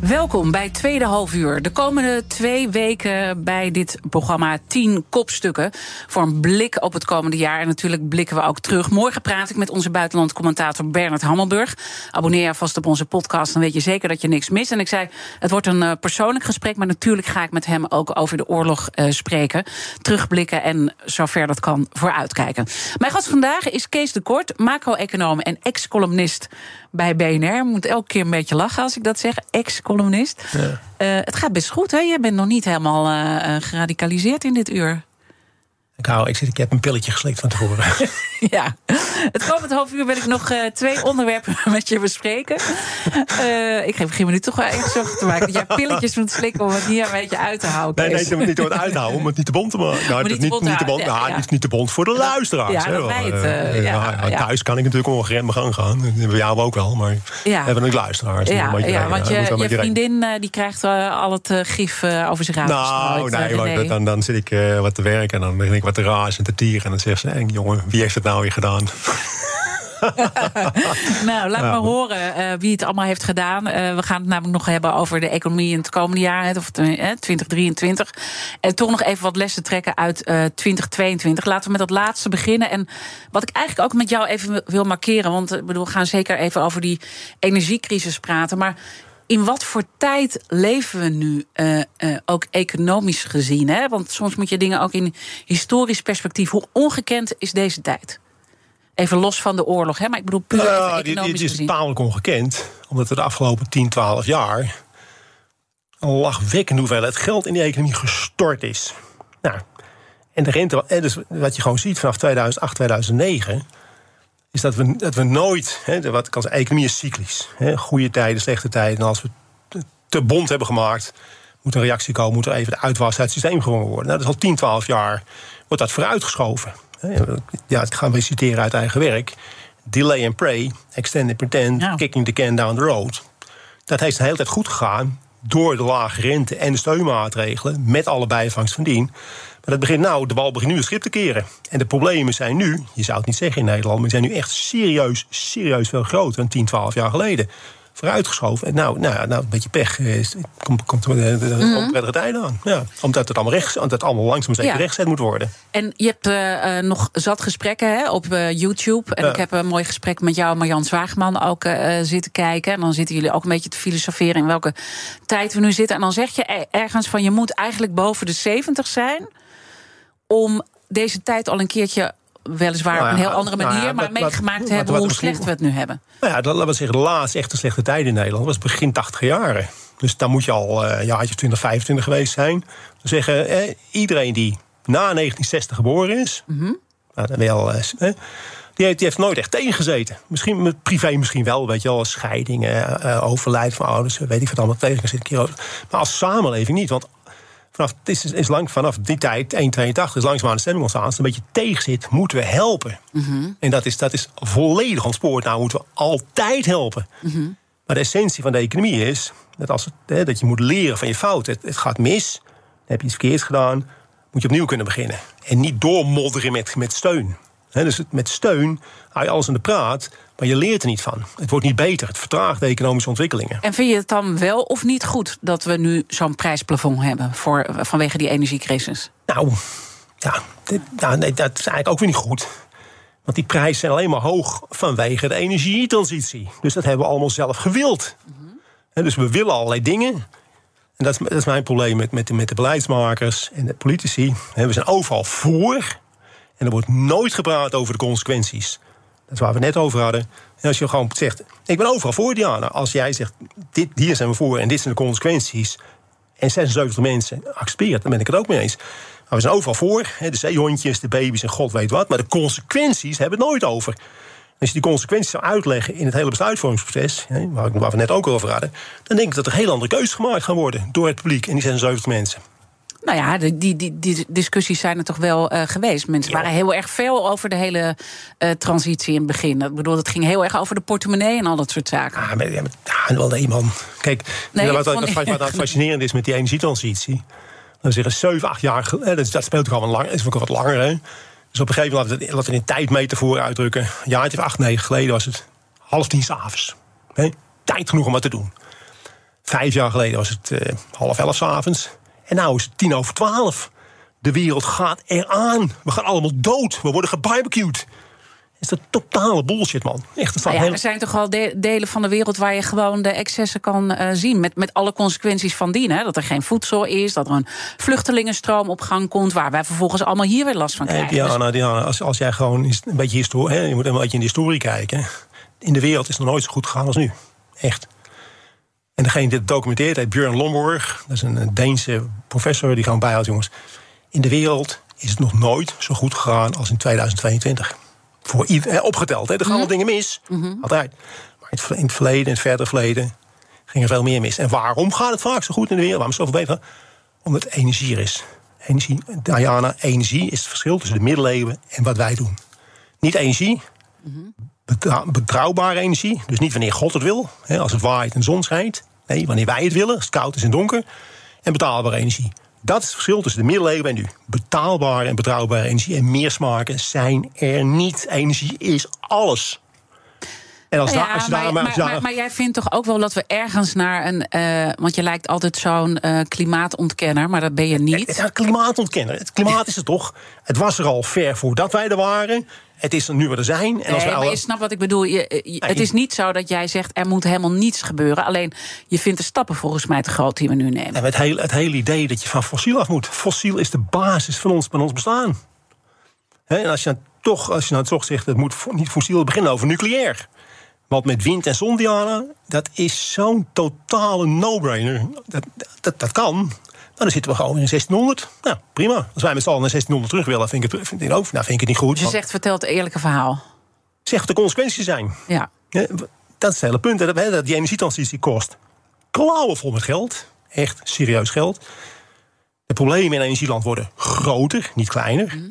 Welkom bij Tweede Half Uur. De komende twee weken bij dit programma 10 kopstukken. Voor een blik op het komende jaar. En natuurlijk blikken we ook terug. Morgen praat ik met onze buitenlandcommentator Bernard Hammelburg. Abonneer je vast op onze podcast, dan weet je zeker dat je niks mist. En ik zei, het wordt een uh, persoonlijk gesprek. Maar natuurlijk ga ik met hem ook over de oorlog uh, spreken. Terugblikken en zover dat kan vooruitkijken. Mijn gast vandaag is Kees de Kort, macro-econoom en ex-columnist bij BNR. Moet elke keer een beetje lachen als ik dat zeg. Ex-columnist. Ja. Uh, het gaat best goed, hè? Je bent nog niet helemaal uh, geradicaliseerd in dit uur. Ik, hou, ik, zit, ik heb een pilletje geslikt van tevoren. [LAUGHS] ja, het komend half uur wil ik nog uh, twee onderwerpen [LAUGHS] met je bespreken. Uh, ik begin me nu toch wel echt zorgen te maken dat jij pilletjes moet slikken om het hier een beetje uit te houden. Nee, nee, het niet om het uit te houden, om het niet te bond te maken. Nou, niet, niet, niet, te bond, ja, ja. niet te bond voor de luisteraars. Ja, dat hè, het, uh, ja, Thuis kan ik natuurlijk ongeremd mijn gang gaan. Bij jou ook wel, maar ja. hebben ook luisteraars. Ja, ja, want je, je vriendin die krijgt al het gif over zich Nou, nee, dan, dan zit ik wat te werken en dan begin ik wat en te tieren. En dan zegt ze, hey, jongen, wie heeft het nou weer gedaan? [LAUGHS] nou, laat ja. maar horen uh, wie het allemaal heeft gedaan. Uh, we gaan het namelijk nog hebben over de economie in het komende jaar, of uh, 2023. En toch nog even wat lessen trekken uit 2022. Laten we met dat laatste beginnen. En wat ik eigenlijk ook met jou even wil markeren, want bedoel, we gaan zeker even over die energiecrisis praten. Maar in wat voor tijd leven we nu, uh, uh, ook economisch gezien? Hè? Want soms moet je dingen ook in historisch perspectief. Hoe ongekend is deze tijd? Even los van de oorlog, hè? maar ik bedoel puur even economisch Dit is tamelijk ongekend, omdat we de afgelopen 10, 12 jaar... een lachwekkende hoeveelheid geld in die economie gestort is. Nou, en de rente, en dus wat je gewoon ziet vanaf 2008, 2009 is dat we, dat we nooit, hè, wat kan zeggen, economie is cyclisch. Hè, goede tijden, slechte tijden. En als we te bond hebben gemaakt, moet een reactie komen, moet er even de uitwas uit het systeem gewonnen worden. Nou, dat is al 10, 12 jaar, wordt dat vooruitgeschoven. Ja, dat gaan we citeren uit eigen werk. Delay and pray, extend and pretend, ja. kicking the can down the road. Dat heeft de hele tijd goed gegaan door de lage rente en de steunmaatregelen, met alle bijvangst van dien. Dat begint nou, de bal begint nu het schip te keren. En de problemen zijn nu, je zou het niet zeggen in Nederland, maar die zijn nu echt serieus, serieus veel groter dan 10, 12 jaar geleden. Vooruitgeschoven. En nou, nou, nou een beetje pech. Is, komt, komt er de, mm -hmm. tijden aan. Ja, omdat het allemaal, rechts, omdat het allemaal langzaam zeker ja. rechtszet moet worden. En je hebt uh, nog zat gesprekken hè, op uh, YouTube. En ja. ik heb een mooi gesprek met jou, Marjan Zwaagman, ook uh, zitten kijken. En dan zitten jullie ook een beetje te filosoferen in welke tijd we nu zitten. En dan zeg je ergens van je moet eigenlijk boven de 70 zijn om deze tijd al een keertje weliswaar nou ja, op een heel andere manier, nou ja, maar meegemaakt wat, hebben wat, hoe slecht we het nu hebben. Nou ja, dat, laten we zeggen, de laatste echte slechte tijd in Nederland was begin 80 jaren. Dus dan moet je al uh, jaartje 20, 25 geweest zijn. Zeggen, eh, iedereen die na 1960 geboren is, mm -hmm. nou, dan wel, eh, die, heeft, die heeft nooit echt tegengezeten. Misschien privé misschien wel, weet je wel, scheidingen, uh, overlijden van ouders, weet ik wat allemaal tegen. Maar als samenleving niet, want vanaf, is, is lang, vanaf die tijd, 1,82, is langzaam aan de stemming ontstaan. Als het een beetje tegen zit, moeten we helpen. Mm -hmm. En dat is, dat is volledig ontspoord. Nou, moeten we altijd helpen. Mm -hmm. Maar de essentie van de economie is dat, als het, hè, dat je moet leren van je fouten. Het, het gaat mis, dan heb je iets verkeerds gedaan, moet je opnieuw kunnen beginnen. En niet doormodderen met, met steun. He, dus met steun hou je alles in de praat, maar je leert er niet van. Het wordt niet beter, het vertraagt de economische ontwikkelingen. En vind je het dan wel of niet goed dat we nu zo'n prijsplafond hebben voor, vanwege die energiecrisis? Nou, ja, dit, nou, nee, dat is eigenlijk ook weer niet goed. Want die prijzen zijn alleen maar hoog vanwege de energietransitie. Dus dat hebben we allemaal zelf gewild. Mm -hmm. He, dus we willen allerlei dingen. En dat is, dat is mijn probleem met, met, de, met de beleidsmakers en de politici. He, we zijn overal voor. En er wordt nooit gepraat over de consequenties. Dat is waar we net over hadden. En als je gewoon zegt, ik ben overal voor, Diana. Als jij zegt, dit, hier zijn we voor en dit zijn de consequenties... en 76 mensen accepteren dan ben ik het ook mee eens. Maar we zijn overal voor, de zeehondjes, de baby's en god weet wat... maar de consequenties hebben het nooit over. Als je die consequenties zou uitleggen in het hele besluitvormingsproces... waar we net ook over hadden... dan denk ik dat er heel andere keuzes gemaakt gaan worden... door het publiek en die 76 mensen. Nou ja, die, die, die discussies zijn er toch wel uh, geweest. Mensen waren heel erg veel over de hele uh, transitie in het begin. Ik bedoel, het ging heel erg over de portemonnee en al dat soort zaken. Ah, maar, ja, maar, wel nee, man. Kijk, nee, wat, wat, wat, wat fascinerend is met die energietransitie... dan zeggen 7, 8 jaar geleden... Dat, dat speelt toch al een lang, is ook wat langer, hè? Dus op een gegeven moment, laten we in tijdmetafoor uitdrukken... een jaartje of acht, negen geleden was het half tien s'avonds. Tijd genoeg om wat te doen. Vijf jaar geleden was het uh, half elf s avonds. En nu is het tien over twaalf. De wereld gaat eraan. We gaan allemaal dood. We worden gebarbecued is dat totale bullshit, man. Echt, dat nou ja, Er zijn toch wel delen van de wereld waar je gewoon de excessen kan uh, zien. Met, met alle consequenties van dien. Hè? Dat er geen voedsel is, dat er een vluchtelingenstroom op gang komt. Waar wij vervolgens allemaal hier weer last van krijgen. Ja, dus... Diana, als, als jij gewoon een beetje historie. Hè, je moet een beetje in de historie kijken. In de wereld is het nog nooit zo goed gegaan als nu. Echt. En degene die het documenteert heet Björn Lomborg. Dat is een Deense professor die gewoon bijhoudt, jongens. In de wereld is het nog nooit zo goed gegaan als in 2022. Voor ieder, opgeteld, hè. er gaan mhm. dingen mis. Mm Altijd. Maar in het verleden, in het verdere verleden, ging er veel meer mis. En waarom gaat het vaak zo goed in de wereld? Waarom is het zoveel beter? Omdat het energie er is. Energie, Diana, energie is het verschil tussen de middeleeuwen en wat wij doen. Niet energie, betrouwbare energie. Dus niet wanneer God het wil, hè, als het waait en zon schijnt. Nee, wanneer wij het willen, als het koud is en donker. En betaalbare energie. Dat is het verschil tussen de middeleeuwen en nu. Betaalbare en betrouwbare energie. En meer smaken zijn er niet. Energie is alles. En als, ja, als je maar, maar, maar, maar, jij vindt toch ook wel dat we ergens naar een. Uh, want je lijkt altijd zo'n uh, klimaatontkenner, maar dat ben je niet. Het, klimaatontkenner. Het klimaat is er toch. Het was er al ver voordat wij er waren. Het is er nu wat er zijn. En als nee, maar je snapt wat ik bedoel. Je, het is niet zo dat jij zegt er moet helemaal niets gebeuren. Alleen je vindt de stappen volgens mij te groot die we nu nemen. En het, hele, het hele idee dat je van fossiel af moet. Fossiel is de basis van ons, van ons bestaan. en als je, nou toch, als je nou toch zegt het moet niet fossiel beginnen over nucleair. Want met wind en zon, Diana, dat is zo'n totale no-brainer. Dat, dat, dat kan. Dan zitten we gewoon in 1600. Nou, prima. Als wij met z'n allen naar 1600 terug willen, vind ik het, vind ik, ook, nou, vind ik het niet goed. Dus je zegt, vertel het eerlijke verhaal. Zeg wat de consequenties zijn. Ja. ja dat is het hele punt. Dat, dat die energietransitie kost klauwen vol met geld. Echt serieus geld. De problemen in energieland worden groter, niet kleiner. Mhm.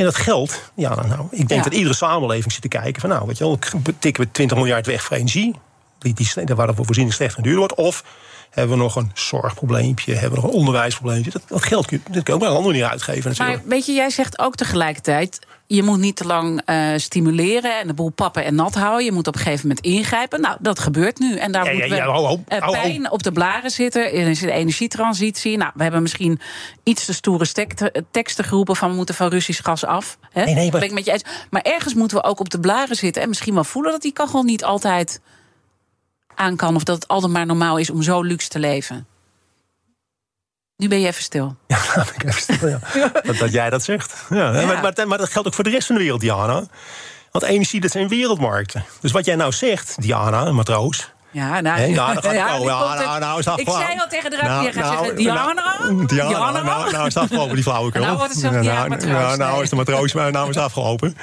En dat geld, ja, nou, ik denk dat iedere samenleving zit te kijken van, nou, weet je wel, tikken we 20 miljard weg voor energie, die, die, waar de voorziening slecht en duur wordt, of hebben we nog een zorgprobleempje? Hebben we nog een onderwijsprobleempje? Dat, dat geld kun je, dat kun je ook op een andere manier uitgeven. Natuurlijk. Maar weet je, jij zegt ook tegelijkertijd... je moet niet te lang uh, stimuleren en de boel pappen en nat houden. Je moet op een gegeven moment ingrijpen. Nou, dat gebeurt nu. En daar ja, ja, moeten we uh, pijn op de blaren zitten. in de energietransitie. Nou, we hebben misschien iets te stoere teksten geroepen... van we moeten van Russisch gas af. Hè? Nee, nee, maar... Ben ik met je eens. Maar ergens moeten we ook op de blaren zitten... en misschien wel voelen dat die kachel niet altijd aan kan. Of dat het altijd maar normaal is om zo luxe te leven. Nu ben je even stil. [LAUGHS] Ja, ben ik even stil, ja. dat, dat, jij dat zegt. Ja, Maar, maar, maar, dat geldt ook voor de rest van de wereld, Diana. Want energie, dat zijn wereldmarkten. Dus wat jij nou zegt, Diana, een matroos... Ja, nou, nou, [LAUGHS] ja, ja, nou, nou, is Ik zei al tegen de radio, nou, je gaat zeggen, Diana, nou, Diana, nou, nou is het afgelopen, die flauwekul. Nou wordt het zo, nou, nou is de matroos, maar nou is het afgelopen.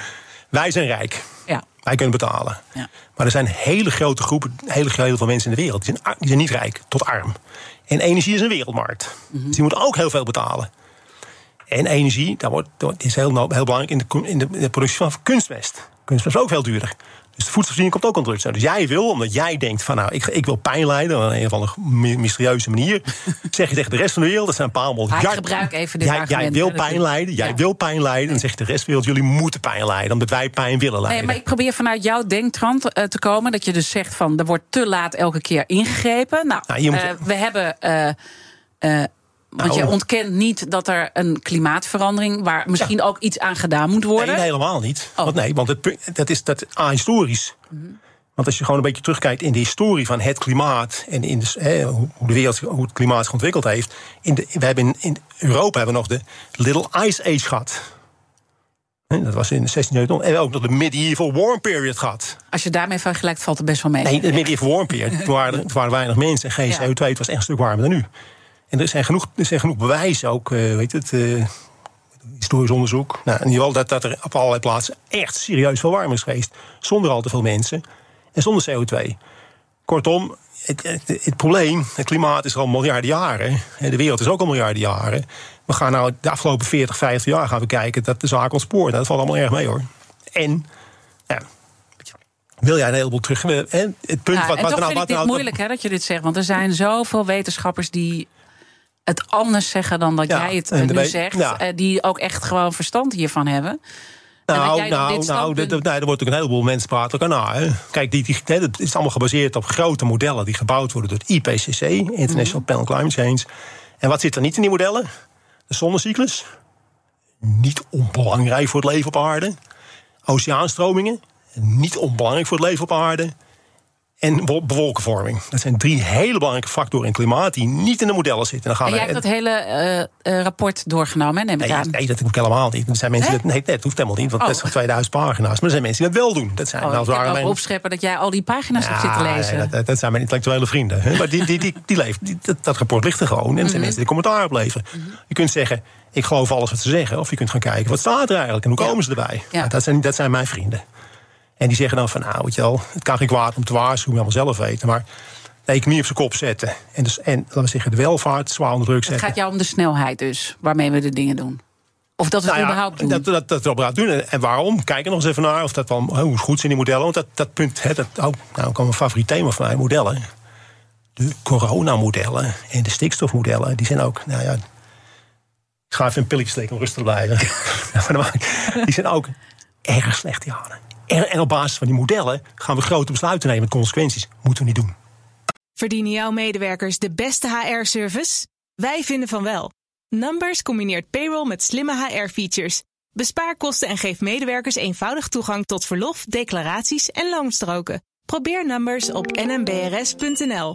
Wij zijn rijk. Ja. Wij kunnen betalen. Ja. Maar er zijn hele grote groepen, hele heel veel mensen in de wereld... die zijn, die zijn niet rijk, tot arm. En energie is een wereldmarkt. Mm Dus die moeten ook heel veel betalen. En energie, dat, wordt, dat is heel, heel belangrijk in de, in de productie van kunstmest. Kunstmest is ook veel duurder. Dus de voedselvoorziening komt ook onder druk. Dus jij wil, omdat jij denkt van nou, ik, ik wil pijn lijden op een of andere mysterieuze manier, [LAUGHS] zeg je tegen de rest van de wereld, dat zijn een paar honderd jaar. gebruik even dit jij, jij wil pijn lijden, jij wil pijn lijden, dan zegt de rest van de wereld, jullie moeten pijn lijden, omdat wij pijn willen lijden. Nee, maar ik probeer vanuit jouw denktrand uh, te komen, dat je dus zegt van er wordt te laat elke keer ingegrepen. Nou, nou uh, we hebben. Uh, want je nou. ontkent niet dat er een klimaatverandering... waar misschien ook iets aan gedaan moet worden? Nee, helemaal niet. Oh. Want nee, want het, dat is dat ahistorisch. Mm Want als je gewoon een beetje terugkijkt in de historie van het klimaat... en in de, hoe de wereld hoe het klimaat zich ontwikkeld heeft... In de, we hebben in, in Europa hebben we nog de Little Ice Age gehad... Dat was in de 16e eeuw. En ook nog de medieval warm period gehad. Als je daarmee vergelijkt, valt het best wel mee. Nee, de medieval warm period. [LAUGHS] Toen waren, er, waren weinig mensen en geen CO2. Het was echt een stuk warmer dan nu. En er zijn genoeg, er zijn genoeg bewijzen, ook uh, weet het, uh, historisch onderzoek. Nou, in ieder geval dat, dat er op allerlei plaatsen echt serieus verwarming is geweest. Zonder al te veel mensen en zonder CO2. Kortom, het, het, het, probleem, het klimaat is al miljarden jaren. De wereld is ook al miljarden jaren. We gaan nou de afgelopen 40, 50 jaar gaan we kijken dat de zaak ontspoort. Nou, dat valt allemaal erg mee hoor. En ja, wil jij een heleboel terug? Het punt wat, wat, nou, wat nou, moeilijk hè, dat je dit zegt. Want er zijn zoveel wetenschappers die het anders zeggen dan dat jij het nu zegt. Eh, die ook echt gewoon verstand hiervan hebben. Nou, nou, nou, er wordt ook een heleboel mensen praten na. Hè. Kijk, die, die, het is allemaal gebaseerd op grote modellen die gebouwd worden door het IPCC, International Panel Climate Change. En wat zit er niet in die modellen? De zonnecyclus. Niet onbelangrijk voor het leven op aarde. Oceaanstromingen. Niet onbelangrijk voor het leven op aarde en bewolkenvorming. Dat zijn drie hele belangrijke factoren in klimaat die niet in de modellen zitten. Dan gaan en jij hebt dat hele uh, rapport doorgenomen, neem ik nee, aan. Nee, dat hoeft helemaal niet. Er zijn mensen die dat, nee, dat hoeft helemaal niet, want oh. dat is van 2000 pagina's. Maar er zijn mensen die dat wel doen. Dat zijn, oh, nou, ik alleen... opscheppen dat jij al die pagina's ja, hebt zitten lezen. dat, dat, zijn mijn intellectuele vrienden. Hè? Maar die, die, die, die, leeft, die, dat, rapport ligt er gewoon. En er zijn mhm. mensen die commentaar op leveren. Mhm. Je kunt zeggen, ik geloof alles wat ze zeggen. Of je kunt gaan kijken, wat staat er eigenlijk en hoe komen ze erbij? Nou, dat, zijn, dat zijn mijn vrienden. En die zeggen dan van, nou, weet je wel, het kan geen kwaad om te waarschuwen, allemaal zelf weten. Maar de economie op zijn kop zetten. En, dus, en laten we zeggen, de welvaart zwaar onder druk zetten. Het gaat jou om de snelheid dus, waarmee we de dingen doen. Of dat we het nou überhaupt doen. Dat, dat, dat we überhaupt doen. En waarom? Kijk er nog eens even naar of dat wel hoe goed zijn die modellen. Want dat, dat punt, hè, dat, oh, nou kan mijn favoriet thema van mij, modellen. De coronamodellen en de stikstofmodellen, die zijn ook, nou ja. Ik ga even een pilletje steken om rustig te blijven. [LAUGHS] die zijn ook erg slecht, En, op basis van die modellen gaan we grote besluiten nemen met consequenties. Moeten we niet doen. Verdienen jouw medewerkers de beste HR-service? Wij vinden van wel. Numbers combineert payroll met slimme HR-features. Bespaar kosten en geef medewerkers eenvoudig toegang tot verlof, declaraties en loonstroken. Probeer Numbers op nmbrs.nl.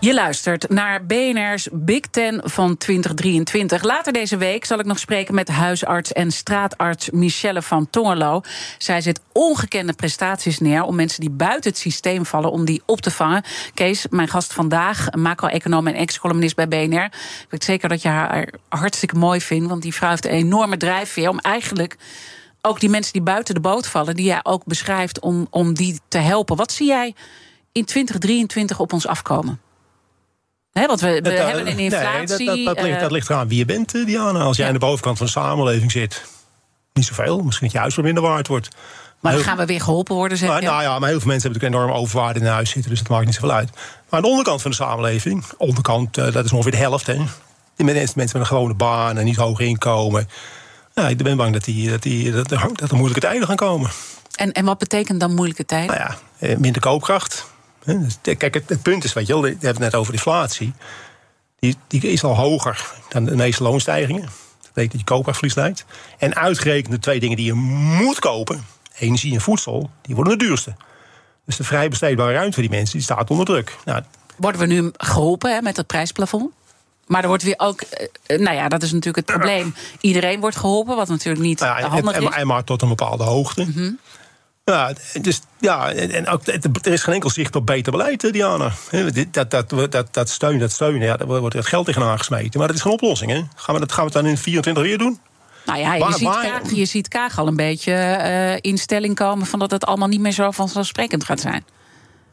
Je luistert naar BNR's Big Ten van 2023. Later deze week zal ik nog spreken met huisarts en straatarts Michelle van Tongerlo. Zij zet ongekende prestaties neer om mensen die buiten het systeem vallen, om die op te vangen. Kees, mijn gast vandaag, macro-econoom en ex-columnist bij BNR. Ik weet zeker dat je haar hartstikke mooi vindt, want die vrouw heeft een enorme drijfveer om eigenlijk ook die mensen die buiten de boot vallen, die jij ook beschrijft, om, om die te helpen. Wat zie jij in 2023 op ons afkomen? Want we, we hebben een inflatie. Nee, dat, dat, ligt, dat ligt eraan wie je bent, eh, Diana. Als jij aan de bovenkant van de samenleving zit, niet zoveel. Misschien dat je huis wat minder waard wordt. Maar dan gaan we weer geholpen worden, zeg nou, nou, ja, maar heel veel mensen hebben natuurlijk enorm overwaarde in huis zitten. Dus dat maakt niet zoveel uit. Maar aan de onderkant van de samenleving, onderkant, dat is ongeveer de helft. Hè. Mensen, mensen met een gewone baan en niet hoog inkomen. Ja, ik ben bang dat, die, dat, die, dat, dat er moeilijke tijden gaan komen. En, en wat betekent dan moeilijke tijden? Nou ja, eh, minder koopkracht. Dus kijk, het, punt is, weet je wel, we hebben het net over inflatie. Die, die is al hoger dan de meeste loonstijgingen. Dat betekent dat je koopkrachtverlies leidt. En uitgerekend de twee dingen die je moet kopen, energie en voedsel, die worden de duurste. Dus de vrij besteedbare ruimte voor die mensen die staat onder druk. Nou, worden we nu geholpen hè, met het prijsplafond? Maar er wordt weer ook, eh, nou ja, dat is natuurlijk het probleem. Iedereen wordt geholpen, wat natuurlijk niet nou ja, handig is. En maar tot een bepaalde hoogte. Mm ja, dus, ja, en ook, er is geen enkel zicht op beter beleid, Diana. Dat, dat, dat, dat steunen, dat steunen, ja, daar wordt het geld tegen aangesmeten. Maar dat is geen oplossing. Hè? Gaan, we dat, gaan we het dan in 24 weer doen? Nou ja, je, ziet, Kaag, je ziet Kaag al een beetje uh, in stelling komen... van dat het allemaal niet meer zo vanzelfsprekend gaat zijn.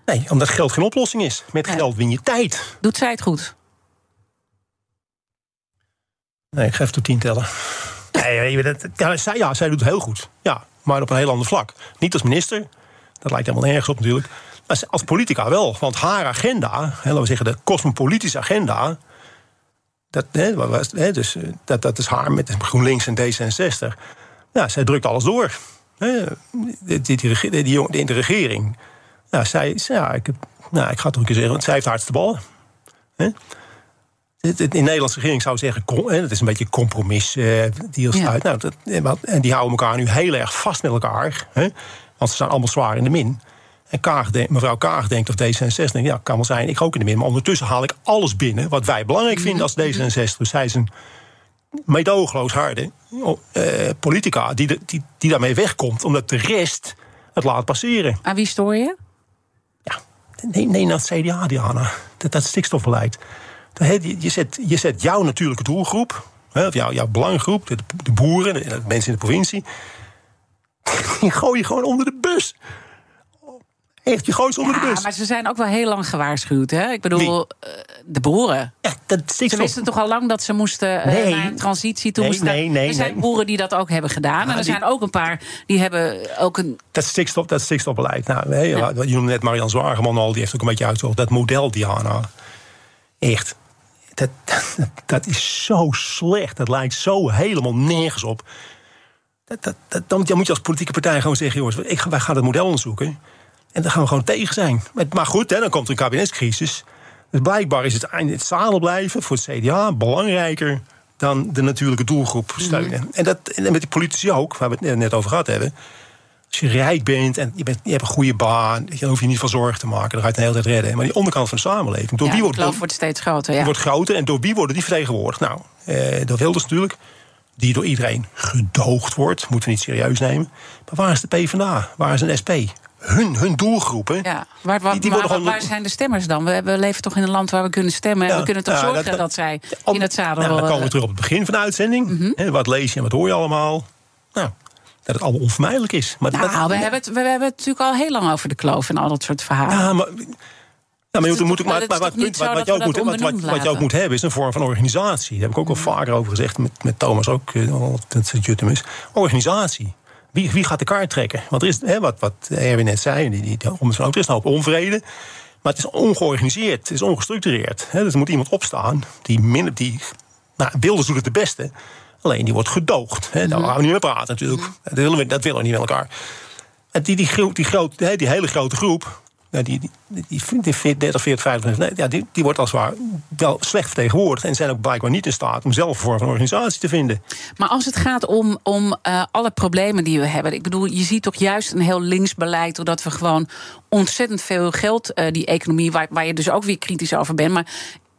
Nee, omdat geld geen oplossing is. Met geld win je tijd. Doet zij het goed? Nee, ik ga even tot tien tellen. Nee, [LAUGHS] dat, ja, zij, ja, zij doet het heel goed. Ja, maar op een heel ander vlak. Niet als minister, dat lijkt helemaal nergens op natuurlijk. Maar als politica wel. Want haar agenda, laten we zeggen de cosmopolitische agenda. Dat, hè, dus, eh, dat, dat is haar met GroenLinks en D66. Ja, zij drukt alles door. Die, die, die, die, in de regering. Ja, zij, ja, ik, nou, ik ga het ook een keer zeggen, want zij heeft hardste ballen. Hè? In de Nederlandse regering zou zeggen, het is een beetje compromis uh, deals ja. uit. Nou, dat, en die houden elkaar nu heel erg vast met elkaar. Hè, want ze staan allemaal zwaar in de min. En Kaag mevrouw Kaag denkt, of D66, ja, kan wel zijn, ik ook in de min. Maar ondertussen haal ik alles binnen wat wij belangrijk vinden als D66. Dus zij is een meedogenloos harde uh, politica die, die, die daarmee wegkomt. Omdat de rest het laat passeren. Aan wie stoor je? Ja, nee, nee naar het CDA, Diana. Dat, dat stikstofbeleid. Je, zet, je zet jouw natuurlijke doelgroep, of jouw, jouw belanggroep, de, de boeren, de, de mensen in de provincie, [LAUGHS] die gooi je gewoon onder de bus. Echt, je gooit ze onder de bus. maar ze zijn ook wel heel lang gewaarschuwd. Hè? Ik bedoel, uh, de boeren. Ja, dat ze wisten toch al lang dat ze moesten uh, nee. naar een transitie toe nee, moesten. Nee, nee, er zijn boeren die dat ook hebben gedaan. En er die... zijn ook een paar die hebben ook een... Dat stikstof, dat stikstofbeleid. Nou, nee, ja. Je noemde net Marian Zwageman al, die heeft ook een beetje uitgezocht. Dat model, Diana. Echt. Dat, dat, [LAUGHS] dat, is zo slecht. Dat lijkt zo helemaal nergens op. Dat, dan, dan moet je als politieke partij gewoon zeggen: jongens, ik, wij gaan het model onderzoeken. En daar gaan we gewoon tegen zijn. Maar goed, hè, dan komt er een kabinetscrisis. Dus blijkbaar is het, het zadel blijven voor het CDA belangrijker dan de natuurlijke doelgroep steunen. Mm. En, dat, en met die politici ook, waar we het net over gehad hebben. Als je rijk bent en je, bent, je hebt een goede baan, dan hoef je niet van zorgen te maken. Dan ga je het de hele tijd redden. Maar die onderkant van de samenleving, door ja, wie wordt, door, wordt steeds groter. Ja. Die wordt groter en door wie worden die vertegenwoordigd? Nou, eh, door Wilders natuurlijk. Die door iedereen gedoogd wordt, moeten we niet serieus nemen. Maar waar is de PvdA? Waar is een SP? hun, hun doelgroepen. Ja, waar, waar, die, die waar, waar, zijn de stemmers dan? We, we, leven toch in een land waar we kunnen stemmen. Ja, en we kunnen toch ja, zorgen dat, dat, zij in het zadel... Nou, dan komen we terug op het begin van de uitzending. Mm -hmm. wat lees je en wat hoor je allemaal? Nou, dat het allemaal onvermijdelijk is. Maar nou, we, hebben het, we hebben het natuurlijk al heel lang over de kloof en al dat soort verhalen. Ja, maar... Ja, maar, je moet, maar, maar, wat, punt, wat, wat, je ook moet, wat, wat, wat, je ook moet hebben is een vorm van organisatie. Daar heb ik ook al vaker over gezegd met, met Thomas ook, dat het Juttemus. Organisatie. Wie, wie gaat de kaart trekken? Want er is, hè, wat, wat Erwin net zei, die, die, er is een hoop onvrede. Maar het is ongeorganiseerd, het is ongestructureerd. Hè, dus er moet iemand opstaan die, min, die nou, Wilders doet het de beste. Alleen die wordt gedoogd. Hè. Daar gaan we niet meer praten natuurlijk. Dat willen we, dat willen we niet met elkaar. En die, die, die, die, groot, die hele grote groep, ja, die, die, die, die 30, 40, 50, ja, die, die wordt als het ware wel slecht vertegenwoordigd. En zijn ook blijkbaar niet in staat om zelf een vorm van organisatie te vinden. Maar als het gaat om, om uh, alle problemen die we hebben. Ik bedoel, je ziet toch juist een heel links beleid. Doordat we gewoon ontzettend veel geld, uh, die economie, waar, waar je dus ook weer kritisch over bent. Maar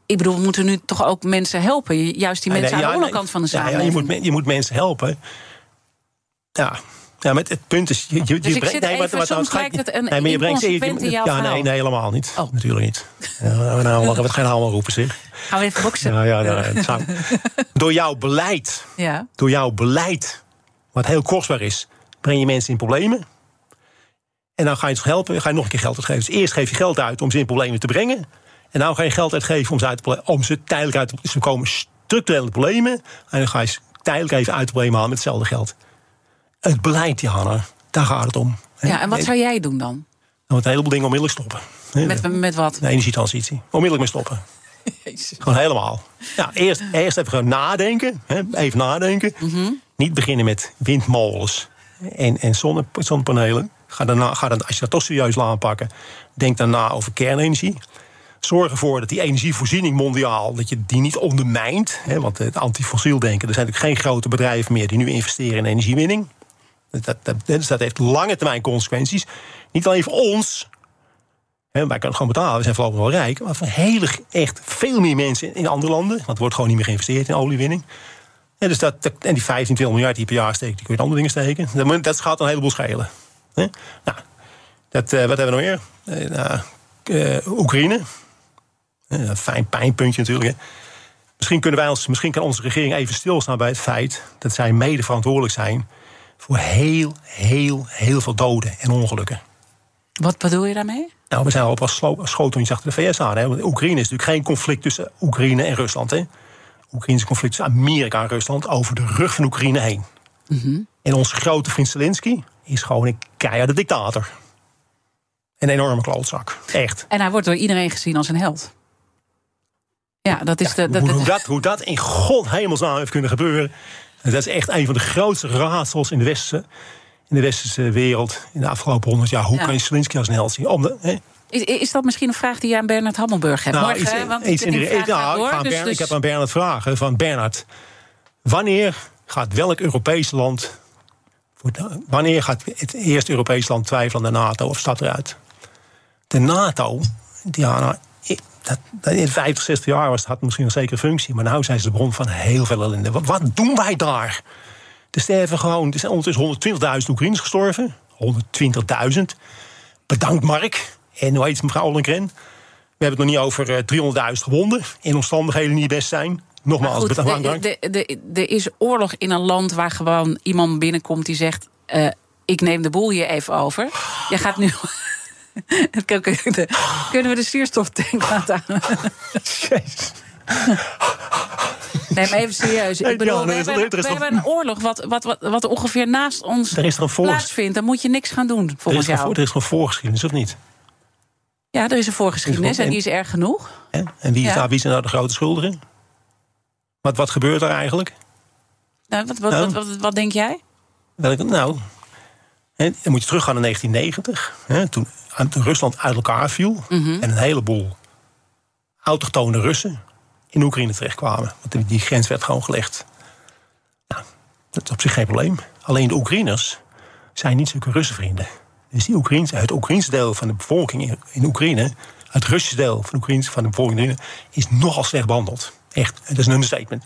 ik bedoel, we moeten nu toch ook mensen helpen. Juist die mensen nee, nee, aan de onderkant van de samenleving. Ja, ja, je, moet, je moet mensen helpen. Ja, ja, maar het punt is. Je, je, dus je brengt, nee, wat, wat, wat, lijkt het een nee, maar je brengt in jouw Ja, nee, nee, helemaal niet. Oh. Natuurlijk niet. Ja, nou, nou, we gaan allemaal roepen, zeg. Gaan we even boksen? Ja, ja, nou, zou, [LAUGHS] door jouw beleid, ja. door jouw beleid, wat heel kostbaar is, breng je mensen in problemen. En dan ga je ze helpen, ga je nog een keer geld uitgeven. Dus eerst geef je geld uit om ze in problemen te brengen. En dan ga je geld uitgeven om ze, uit te, om ze tijdelijk uit te komen structurele problemen. En dan ga je ze tijdelijk even uit problemen halen met hetzelfde geld. Het beleid, Johanna, daar gaat het om. Ja, en wat zou jij doen dan? Nou, een heleboel dingen onmiddellijk stoppen. Met, met wat? De energietransitie. Onmiddellijk mee stoppen. [LAUGHS] Jezus. Gewoon helemaal. Ja, eerst, eerst even gewoon nadenken. Even nadenken. Mm -hmm. Niet beginnen met windmolens en, en zonne, zonnepanelen. Ga daarna, ga dan, als je dat toch serieus laat aanpakken, denk daarna over kernenergie. Zorg ervoor dat die energievoorziening mondiaal dat je die niet ondermijnt. Hè, want het antifossiel denken, er zijn natuurlijk geen grote bedrijven meer die nu investeren in energiewinning. Dat, dat, dus dat heeft lange termijn consequenties. Niet alleen voor ons. Hè, wij kunnen gewoon betalen, we zijn vooral wel rijk. Maar voor hele, echt veel meer mensen in andere landen. Want er wordt gewoon niet meer geïnvesteerd in oliewinning. En, dus dat, en die 15, 20 miljard die per jaar steekt, die kun je in andere dingen steken. Dat, dat gaat een heleboel schelen. Hè? Nou, dat, uh, wat hebben we nog meer? Uh, nou, uh, Oekraïne. Een fijn pijnpuntje natuurlijk. Hè? Misschien, kunnen wij ons, misschien kan onze regering even stilstaan bij het feit dat zij mede verantwoordelijk zijn voor heel, heel, heel veel doden en ongelukken. Wat bedoel je daarmee? Nou, we zijn al pas schoteltjes achter de VS aan. Hè? Want Oekraïne is natuurlijk geen conflict tussen Oekraïne en Rusland. Hè? Oekraïne is een conflict tussen Amerika en Rusland over de rug van Oekraïne heen. Mm -hmm. En onze grote vriend Zelensky is gewoon een keiharde dictator. Een enorme klootzak. Echt. En hij wordt door iedereen gezien als een held. Ja, dat is de. hoe, hoe, dat, hoe dat in God hemelsnaam heeft kunnen gebeuren. Dat is echt een van de grootste raadsels in de westerse, in de westerse wereld in de afgelopen honderd jaar. Hoe Ja. kan je Zelensky als zien? Om de, hè? Is, is dat misschien een vraag die je aan Bernard Hammelburg hebt? Nou, Morgen, iets- want iets in ik, door, ga aan dus- Bernard- ik dus- heb aan Bernard vragen van Bernard. Wanneer gaat welk Europees land. Wanneer gaat het eerste Europees land twijfelen aan de NATO of staat eruit? De NATO, nou, ik- dat, dat in 50, 60 jaar was, had misschien een zekere functie. Maar nu zijn ze de bron van heel veel ellende. Wat, wat doen wij daar? Er sterven gewoon, er zijn ondertussen 120.000 Oekraïners gestorven. 120.000. Bedankt Mark. En hoe heet mevrouw Ollengren? We hebben het nog niet over eh, 300.000 gewonden. In omstandigheden die niet best zijn. Nogmaals, Goed, bedankt. de- bedankt. de- de- Er is oorlog in een land waar gewoon iemand binnenkomt die zegt: eh, Ik neem de boel hier even over. Je gaat nu. [LAUGHS] Kunnen we de zuurstoftank laten aan? Jezus. Nee, maar even serieus. Ik bedoel, we, er hebben, er we een oorlog wat, wat, wat, wat ongeveer naast ons Er is er een volks- plaatsvindt. Dan moet je niks gaan doen, Er volgens is, gewoon, jou. er is gewoon voorgeschiedenis, of niet? Ja, er is een voorgeschiedenis en die is erg genoeg. En wie, is wie zijn nou de grote schuldigen? Wat, wat gebeurt er eigenlijk? Nou, wat, wat, Nou. wat, wat, denk jij? Welke, nou, dan moet je teruggaan naar 1990. Hè, toen Rusland uit elkaar viel. Mhm. En een heleboel autochtone Russen in Oekraïne terechtkwamen. Want die- grens werd gewoon gelegd. Nou, dat is op zich geen probleem. Alleen de Oekraïners zijn niet zulke Russenvrienden. Dus die Oekraïns, het Oekraïnse deel van de bevolking in, Oekraïne... het Russische deel van de, Oekraïnse, van de bevolking in Oekraïne... is nogal slecht behandeld. Echt, dat is een understatement.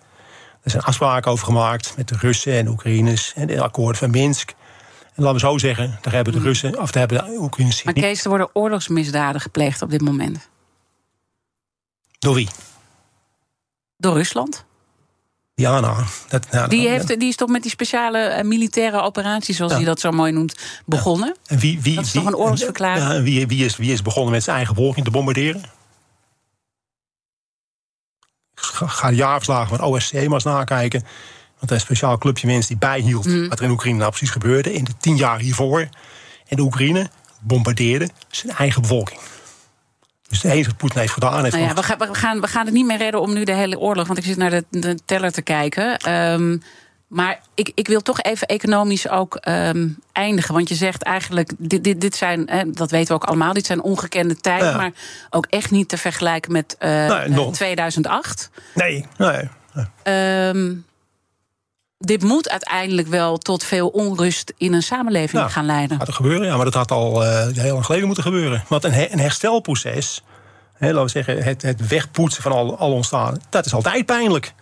Er zijn afspraken over gemaakt met de Russen en de Oekraïners... en de akkoorden van Minsk. En laten we zo zeggen, daar hebben de Russen... of daar hebben de Oekraïners Maar. Kees, er worden oorlogsmisdaden gepleegd op dit moment. Door wie? Door Rusland. Ja, nou, dat, nou, Die, nou, heeft, die is toch met die speciale eh, militaire operatie, zoals Ja. hij dat zo mooi noemt, begonnen. En wie, wie, Dat is wie, toch een oorlogsverklaring? En wie, wie, is, wie is begonnen met zijn eigen bevolking te bombarderen? Ga, ga de jaarverslagen van OSCE maar eens nakijken. Want een speciaal clubje mensen die bijhield... Mhm. wat er in Oekraïne nou precies gebeurde... in de tien jaar hiervoor. En de Oekraïne bombardeerde zijn eigen bevolking. Dus het enige wat Poetin heeft gedaan... Heeft Nou ja, we, gaan, we, gaan, we gaan het niet meer redden om nu de hele oorlog, want ik zit naar de, de teller te kijken. Ehm, maar ik, ik wil toch even economisch ook ehm, eindigen. Want je zegt eigenlijk, dit, dit, dit zijn, hè, dat weten we ook allemaal, dit zijn ongekende tijden, Ja. maar ook echt niet te vergelijken met eh, Nee, nog- eh, 2008. Nee, nee. Ehm, dit moet uiteindelijk wel tot veel onrust in een samenleving Ja. gaan leiden. Gaat er gebeuren, ja, maar dat had al eh, heel lang geleden moeten gebeuren. Want een, her- een herstelproces, hè, laten we zeggen, het, het wegpoetsen van al, al ontstaan, dat is altijd pijnlijk.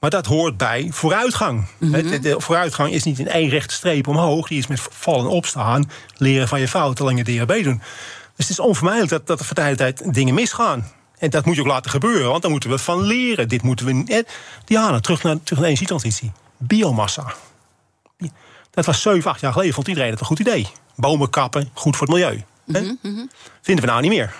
Maar dat hoort bij vooruitgang. De vooruitgang is niet in één rechte streep omhoog, die is met vallen en opstaan, leren van je fouten, lang je DHB doen. Dus het is onvermijdelijk dat, dat er van tijd tot tijd dingen misgaan. En dat moet je ook laten gebeuren, want daar moeten we van leren. Dit moeten we. Diana, terug naar, terug naar de energietransitie. Biomassa. Dat was 7, 8 jaar geleden, vond iedereen het een goed idee. Bomen kappen, goed voor het milieu. Hè? Vinden we nou niet meer.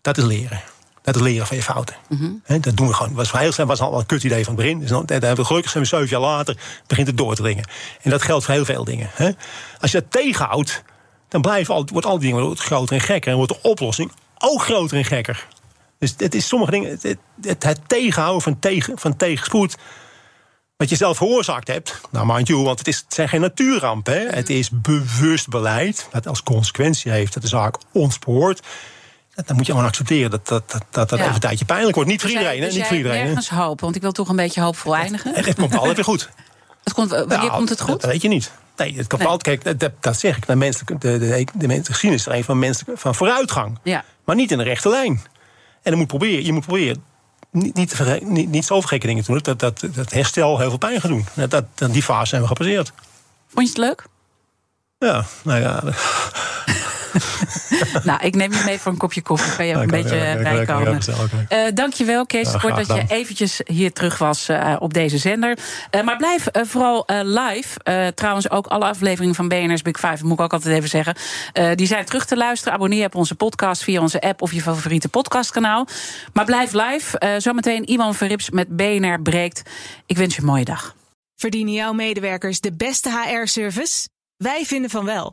Dat is leren. Dat is leren van je fouten. Hè, dat doen we gewoon. Was heel snel, was al een kut idee van het begin. Dus dan, hebben we gelukkig zijn we zeven jaar later, begint het door te dringen. En dat geldt voor heel veel dingen. Hè. Als je dat tegenhoudt, dan blijven al, wordt al die dingen groter en gekker. En wordt de oplossing ook groter en gekker. Dus het is sommige dingen, het, het, het tegenhouden van, tegen, van tegenspoed wat je zelf veroorzaakt hebt. Nou, mind you, want het, is, het zijn geen natuurrampen. Hè? Het is bewust beleid dat als consequentie heeft dat de zaak ontspoort. Dan moet je gewoon accepteren dat dat, dat, dat, dat Ja. even een tijdje pijnlijk wordt. Niet voor Dus iedereen, jij- hè? dus Niet voor iedereen. hè. Nergens hoop, want ik wil toch een beetje hoopvol eindigen. En het komt altijd weer goed. [LAUGHS] Het komt, wanneer Nou, komt het goed? Dat weet je niet. Nee, het komt Nee. altijd, kijk, dat, zeg ik. De, menselijke, de, de, de, menselijke geschiedenis is er een van, menselijke, van vooruitgang. Ja. Maar niet in de rechte lijn. En dan moet proberen, je moet proberen niet, niet, niet, niet zo gekke dingen te doen. Dat, dat, dat herstel heel veel pijn gaat doen. Dat, die fase zijn we gepasseerd. Vond je het leuk? Ja, nou ja. [LAUGHS] nou, ik neem je mee voor een kopje koffie. Kan je ook een beetje bijkomen. oké. Eh, dankjewel, Kees Kort, dat je eventjes hier terug was eh, op deze zender. Eh, maar blijf vooral eh, live. Eh, trouwens, ook alle afleveringen van BNR's Big Five, moet ik ook altijd even zeggen. eh, die zijn terug te luisteren. Abonneer op onze podcast via onze app of je favoriete podcastkanaal. Maar blijf live. Eh, zometeen Iwan Verrips met BNR breekt. Ik wens je een mooie dag. Verdienen jouw medewerkers de beste HR-service? Wij vinden van wel.